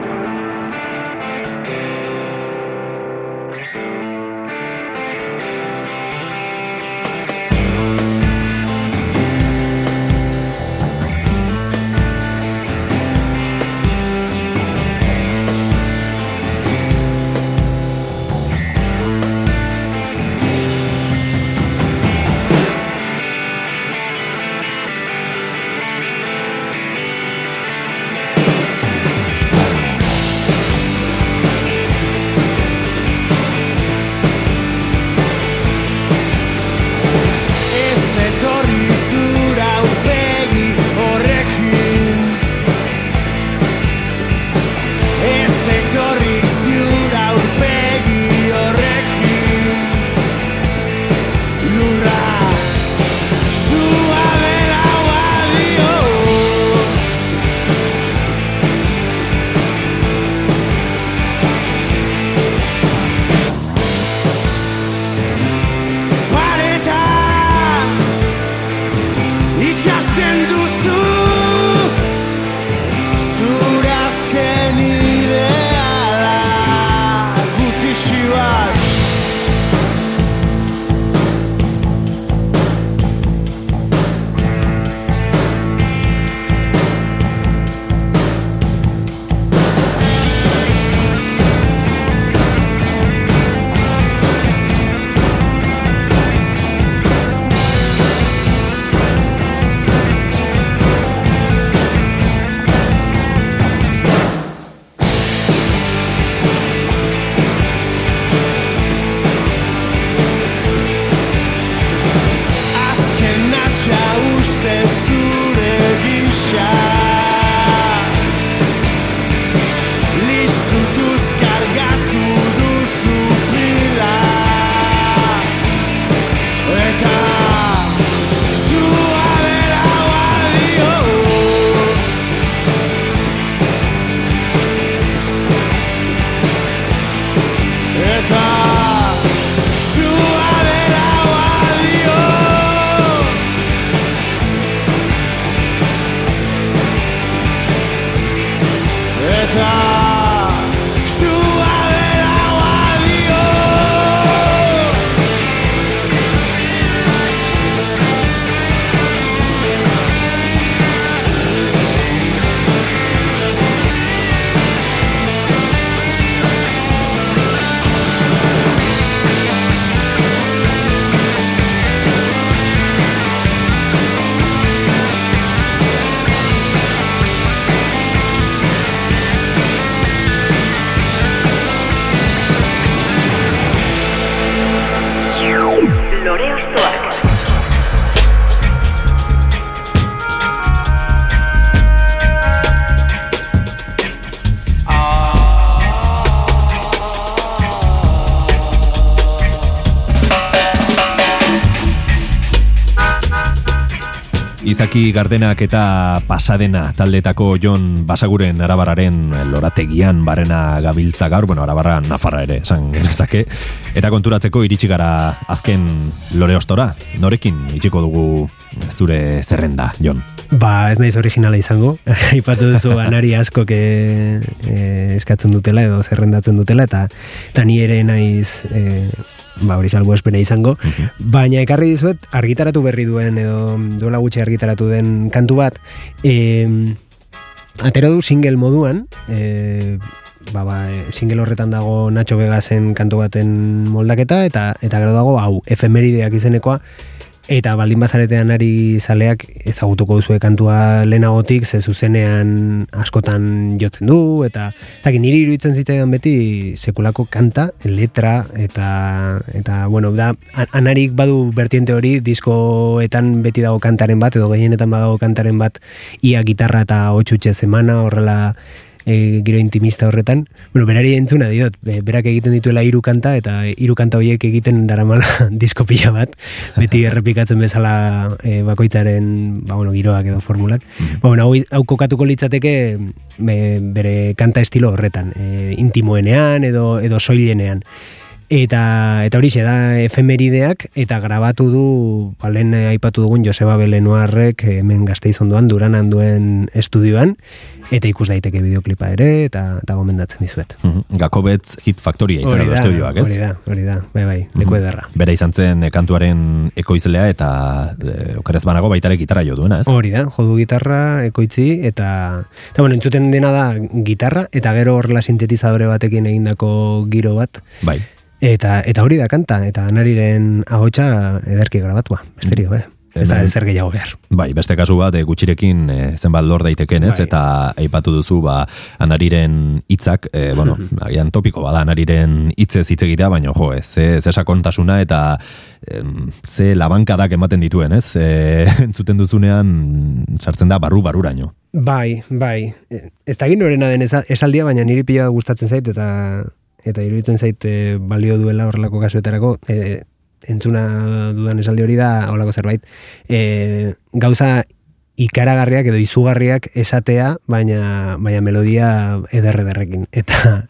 Izaki Gardenak eta Pasadena taldetako Jon Basaguren arabararen lorategian barena gabiltza gaur, bueno, arabarra nafarra ere, esan genezake, eta konturatzeko iritsi gara azken lore ostora, norekin itxiko dugu zure zerrenda, Jon? Ba, ez naiz originala izango. [laughs] Aipatu duzu anari asko e, eskatzen dutela edo zerrendatzen dutela eta eta ni ere naiz e, ba hori salbu espena izango. Baina ekarri dizuet argitaratu berri duen edo duela gutxi argitaratu den kantu bat. E, atero du single moduan, e, ba, ba, single horretan dago Nacho Vegasen kantu baten moldaketa eta eta gero dago hau efemerideak izenekoa Eta baldin bazaretean ari zaleak ezagutuko duzue kantua lehenagotik, ze zuzenean askotan jotzen du, eta eta niri iruditzen zitzaidan beti sekulako kanta, letra, eta, eta bueno, da, an- anarik badu bertiente hori, diskoetan beti dago kantaren bat, edo gehienetan badago kantaren bat, ia gitarra eta hotxutxe zemana, horrela e, giro intimista horretan. Bueno, berari entzuna diot, be- berak egiten dituela hiru kanta eta hiru kanta horiek egiten daramala [laughs] disko pila bat, beti errepikatzen bezala e, bakoitzaren ba, bueno, giroak edo formulak. Ba, bueno, hau, hau kokatuko litzateke be, bere kanta estilo horretan, e, intimoenean edo edo soilenean. Eta, eta horixe da efemerideak eta grabatu du ba, lehen aipatu dugun Joseba Belenuarrek hemen gazteiz ondoan duranan duen estudioan eta ikus daiteke bideoklipa ere eta, eta gomendatzen dizuet. Mhm. Gakobetz Hit Factoria izan Hori da, estudioak, ez? hori da, hori da, bai bai, leku Mhm. ederra. Bera izan zen eh, kantuaren ekoizlea eta e, okerez banago baitare gitarra jo duena, ez? Hori da, jodu gitarra, ekoitzi, eta, eta bueno, entzuten dena da gitarra, eta gero horrela sintetizadore batekin egindako giro bat, Bai. Eta eta hori da kanta, eta anariren ahotsa ederki grabatua, besterik, bai. Ez da ezer gehiago behar. Bai, beste kasu bat e, gutxirekin e, zenbat lor daiteken, ez? Bai. Eta aipatu duzu ba anariren hitzak, e, [laughs] bueno, agian topiko bada anariren hitzez hitz egitea, baina jo, ez, ze, ze sakontasuna eta em, ze labankadak ematen dituen, ez? E, [laughs] entzuten duzunean sartzen da barru baruraino. Bai, bai. Ez da norena den esa- esaldia, baina niri pila gustatzen zait, eta eta iruditzen zait e, balio duela horrelako kasuetarako, e, entzuna dudan esaldi hori da horrelako zerbait. E, gauza ikaragarriak edo izugarriak esatea, baina baina melodia eder ederrekin. Eta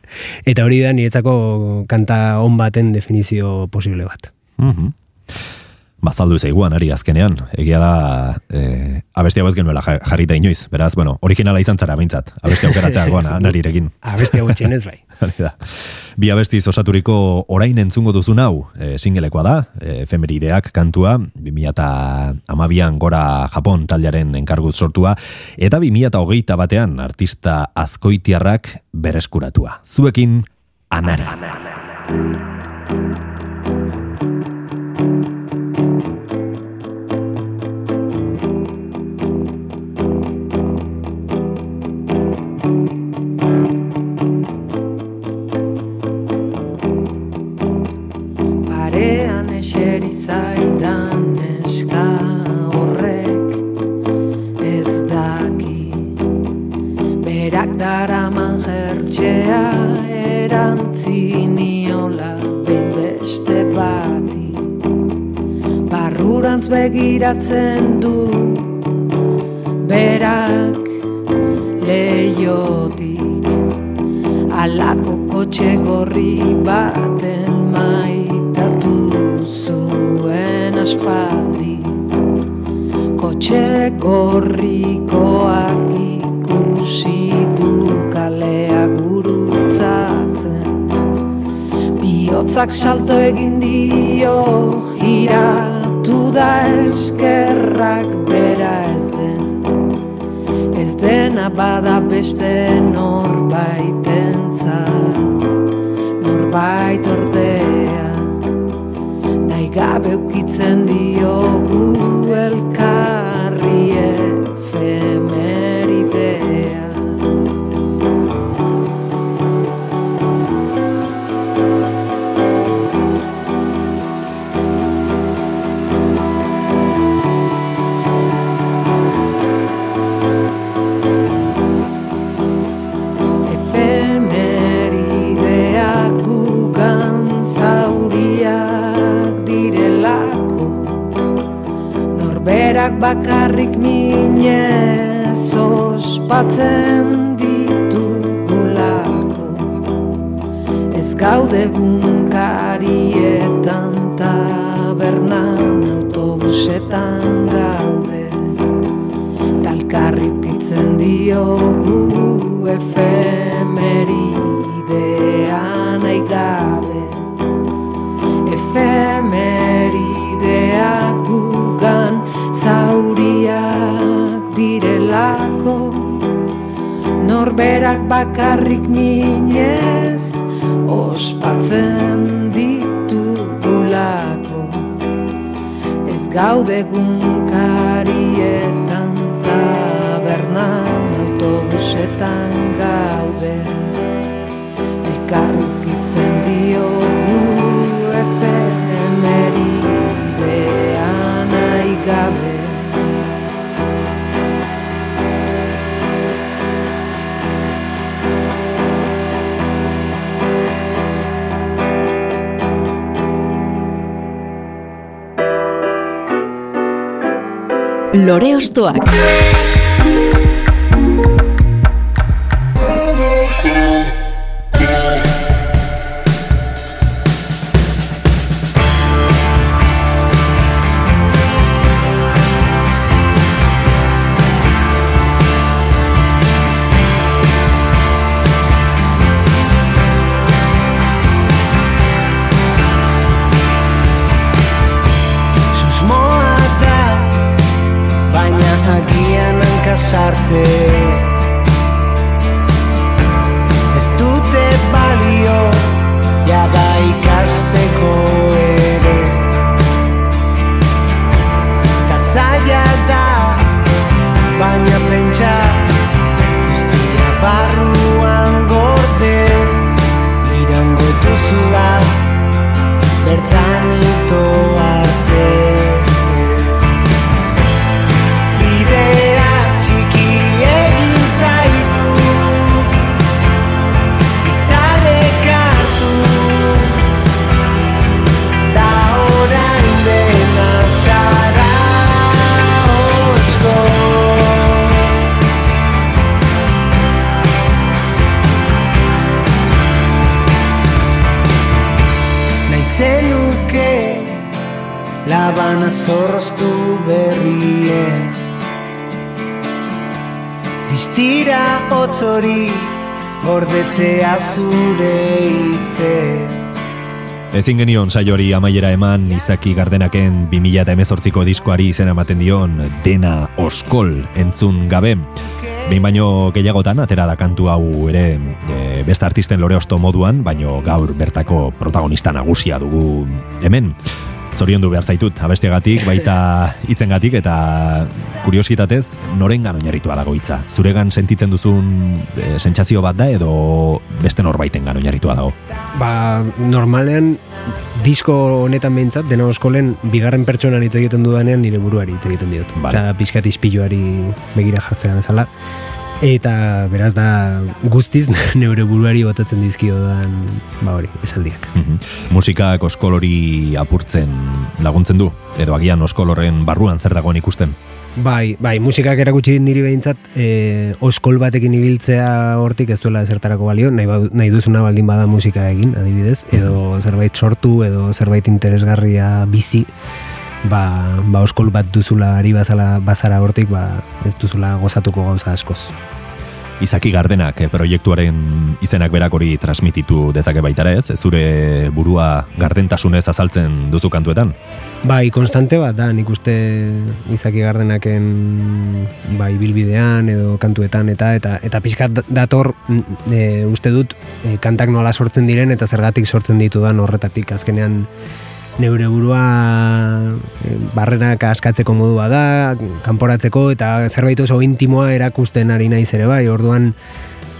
eta hori da niretzako kanta on baten definizio posible bat. Mhm. Bazaldu zaiguan ari azkenean, egia da e, abesti hau ez genuela jar- jarrita inoiz, beraz, bueno, originala izan zara bintzat, abesti aukeratzea [laughs] goan anarirekin. Abestia gutxienez bai. [laughs] Hori da. Bi abestiz osaturiko orain entzungo duzun hau, e, singelekoa da, e, efemerideak kantua, 2012an gora Japon taldearen enkarguz sortua, eta 2008 batean artista azkoitiarrak bereskuratua. Zuekin, anari. Parean Berak daraman jertxea erantziniola beste bati. Barrurantz begiratzen du berak leiotik Alako kotxe gorri baten maitatu zuen aspaldi. Kotxe gorrikoak ikusi du kalea gurutzatzen. Biotzak salto egin dio giratu da eskerrak bera ez den. Ez dena bada beste norbaitentzat zure hitze Ezin genion saiori amaiera eman Izaki Gardenaken 2018ko diskoari izena ematen dion Dena Oskol entzun gabe. Behin baino gehiagotan atera da kantu hau ere e, beste artisten lore osto moduan, baino gaur bertako protagonista nagusia dugu hemen. Zorion du behar zaitut, abestegatik, baita hitzengatik eta kuriositatez, norengan oinarritua dago hitza. Zuregan sentitzen duzun e, sentsazio bat da edo beste norbaitengan oinarritua dago. Ba, normalean disko honetan behintzat, dena oskolen bigarren pertsonan hitz egiten dudanean nire buruari hitz egiten diot. Vale. Osea, pixkat ispiluari begira jartzea bezala. Eta beraz da guztiz [laughs] neure buruari botatzen dizkiodan ba hori, esaldiak. Mhm. Musikak oskolori apurtzen laguntzen du, edo agian oskolorren barruan zer dagoen ikusten. Bai, bai, musikak erakutsi dit niri behintzat, e, oskol batekin ibiltzea hortik ez duela zertarako balio, nahi, nahi duzuna baldin bada musika egin, adibidez, edo zerbait sortu, edo zerbait interesgarria bizi, ba, ba oskol bat duzula ari bazala, bazara hortik, ba, ez duzula gozatuko gauza askoz. Izaki Gardenak eh, proiektuaren izenak berak hori transmititu dezake baita ez? Zure burua gardentasunez azaltzen duzu kantuetan. Bai, konstante bat da, nik uste izaki gardenaken bai bilbidean edo kantuetan eta eta eta pixkat dator mm, e, uste dut e, kantak nola sortzen diren eta zergatik sortzen ditudan horretatik azkenean neure burua e, barrenak askatzeko modua da, kanporatzeko eta zerbait oso intimoa erakusten ari naiz ere bai, orduan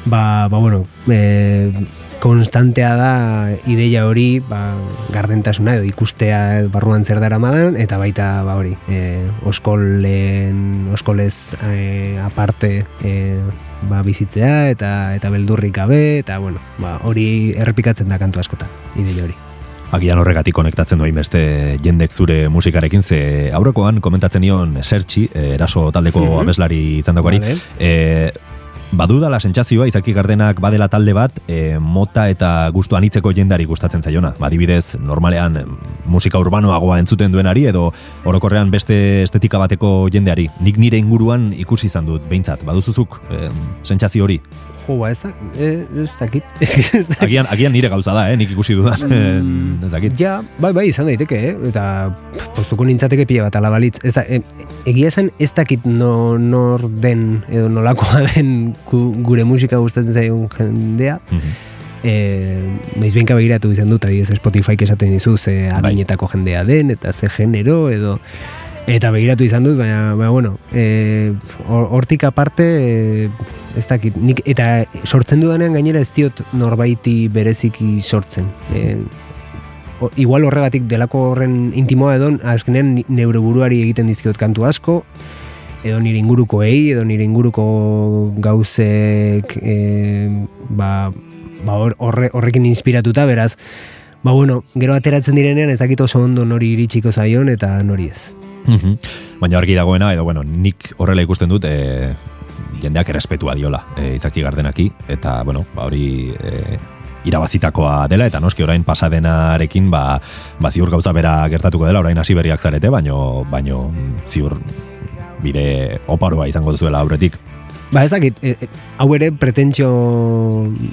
ba, ba bueno, e, konstantea da ideia hori ba, gardentasuna edo ikustea barruan zer dara eta baita ba hori e, oskolen oskolez e, aparte e, ba, bizitzea eta eta beldurrik gabe eta bueno, ba, hori errepikatzen da kantu askotan ideia hori. Agian horregatik konektatzen doin beste jendek zure musikarekin, ze aurrekoan komentatzen nion Sertxi, eh, eraso taldeko Mhm. abeslari izandakoari, Vale. eh, badudala sentsazioa izaki gardenak badela talde bat e, mota eta gustu anitzeko jendari gustatzen zaiona. Adibidez, normalean musika urbanoagoa entzuten duenari edo orokorrean beste estetika bateko jendeari. Nik nire inguruan ikusi izan dut behintzat. Baduzuzuk em, sentsazio hori. Jo, ba, ez da, eh, ez dakit. [laughs] Ez, ez dakit. Agian, agian nire gauza da, eh? nik ikusi dudan. Mm, [laughs] ez dakit. Ja, bai, bai, izan daiteke, eh? eta postuko nintzateke pila bat alabalitz. Ez da, e, egia esan ez dakit no, nor den edo nolakoa den gu- gure musika gustatzen zaigun jendea. Mhm. E, Naiz behinka begiratu izan dut, adibidez Spotify esaten dizu ze Bai. adinetako jendea den, eta ze genero, edo... Eta begiratu izan dut, baina, baina bueno, e, hor- hortik aparte, e, ez dakit, nik, eta sortzen dudanean gainera ez diot norbaiti bereziki sortzen. E, o- igual horregatik delako horren intimoa edo, azkenean neure buruari egiten dizkiot kantu asko, edo nire ingurukoei, edo nire inguruko gauzek, e, ba, ba hor- horre, horrekin inspiratuta, beraz, ba bueno, gero ateratzen direnean ez dakit oso ondo nori iritsiko zaion eta nori ez. Mhm. Baina argi dagoena, edo bueno, nik horrela ikusten dut, e, jendeak errespetua diola e, izaki gardenaki, eta bueno, ba hori e, irabazitakoa dela, eta noski orain pasadenarekin, ba, ba ziur gauza bera gertatuko dela, orain hasi berriak zarete, baino, baino mm, ziur bide oparoa izango duzuela aurretik. Ba ez dakit, e, e, hau ere pretentsio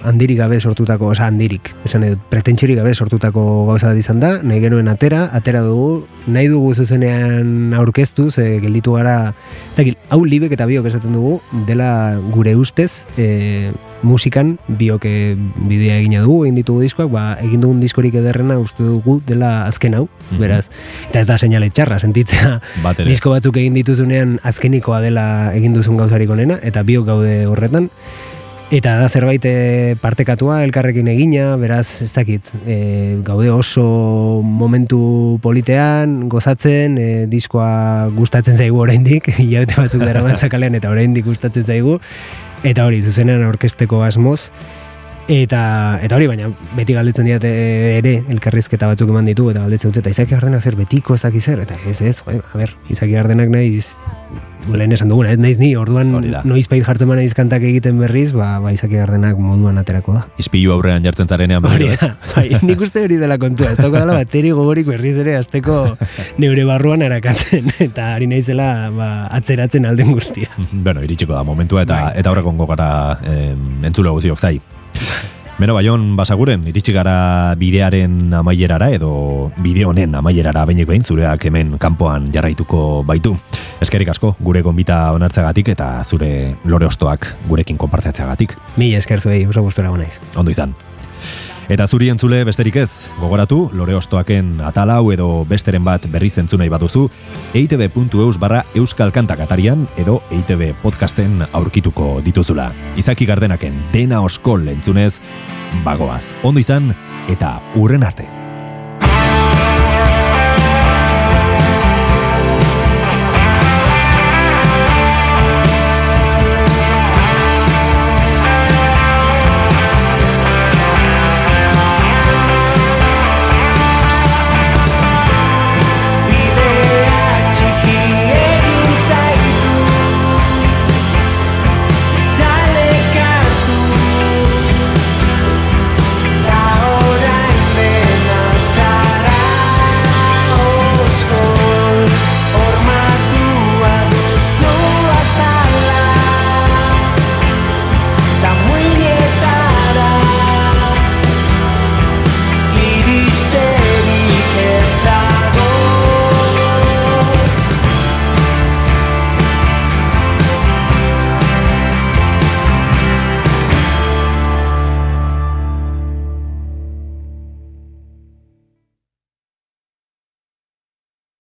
handirik gabe sortutako, oza handirik, esan edo, pretentsiorik gabe sortutako gauza bat izan da, nahi genuen atera, atera dugu, nahi dugu zuzenean aurkeztu, ze gelditu gara, dakit, hau libek eta biok esaten dugu, dela gure ustez, e, musikan biok e, bidea egina dugu, egin ditugu diskoak, ba, egin dugun diskorik ederrena uste dugu dela azken hau, Mhm. beraz, eta ez da seinale txarra, sentitzea, Bat disko batzuk egin dituzunean azkenikoa dela egin duzun gauzarik onena eta biok gaude horretan eta da zerbait eh, partekatua elkarrekin egina beraz ez dakit e, gaude oso momentu politean gozatzen e, diskoa gustatzen zaigu oraindik [laughs] hilabete batzuk dara kalean eta oraindik gustatzen zaigu. Eta hori zuzenean orkesteko asmoz Eta, eta hori, baina beti galdetzen diate ere elkarrizketa batzuk eman ditu eta galdetzen dute, eta Izaki Gardenak zer betiko ez daki zer, eta ez ez, jo, a ber, Izaki Gardenak naiz, lehen esan duguna, ez naiz ni, orduan Hori da. noizpait jartzen bana kantak egiten berriz, ba, ba Izaki Gardenak moduan aterako da. Izpilu aurrean jartzen zarenean berriro ez. bai, nik uste hori dela kontua, ez dauka dela bateri gogorik berriz ere azteko neure barruan erakatzen, [laughs] eta ari naizela ba, atzeratzen alden guztia. bueno, iritsiko da momentua eta Bai. eta horrekongo gara em, entzule guziok zai. Beno, baion basaguren, iritsi gara bidearen amaierara edo bide honen amaierara bainik behin zureak hemen kanpoan jarraituko baitu. Eskerik asko, gure gonbita onartzagatik eta zure lore ostoak gurekin konpartatzeagatik. Mi esker zuei, oso gustora naiz. Ondo izan. Eta zuri entzule besterik ez, gogoratu, lore ostoaken atalau edo besteren bat berriz entzu nahi baduzu, eitb.eus barra euskal kantak atarian edo eitb podcasten aurkituko dituzula. Izaki gardenaken dena oskol entzunez, bagoaz, ondo izan eta urren arte.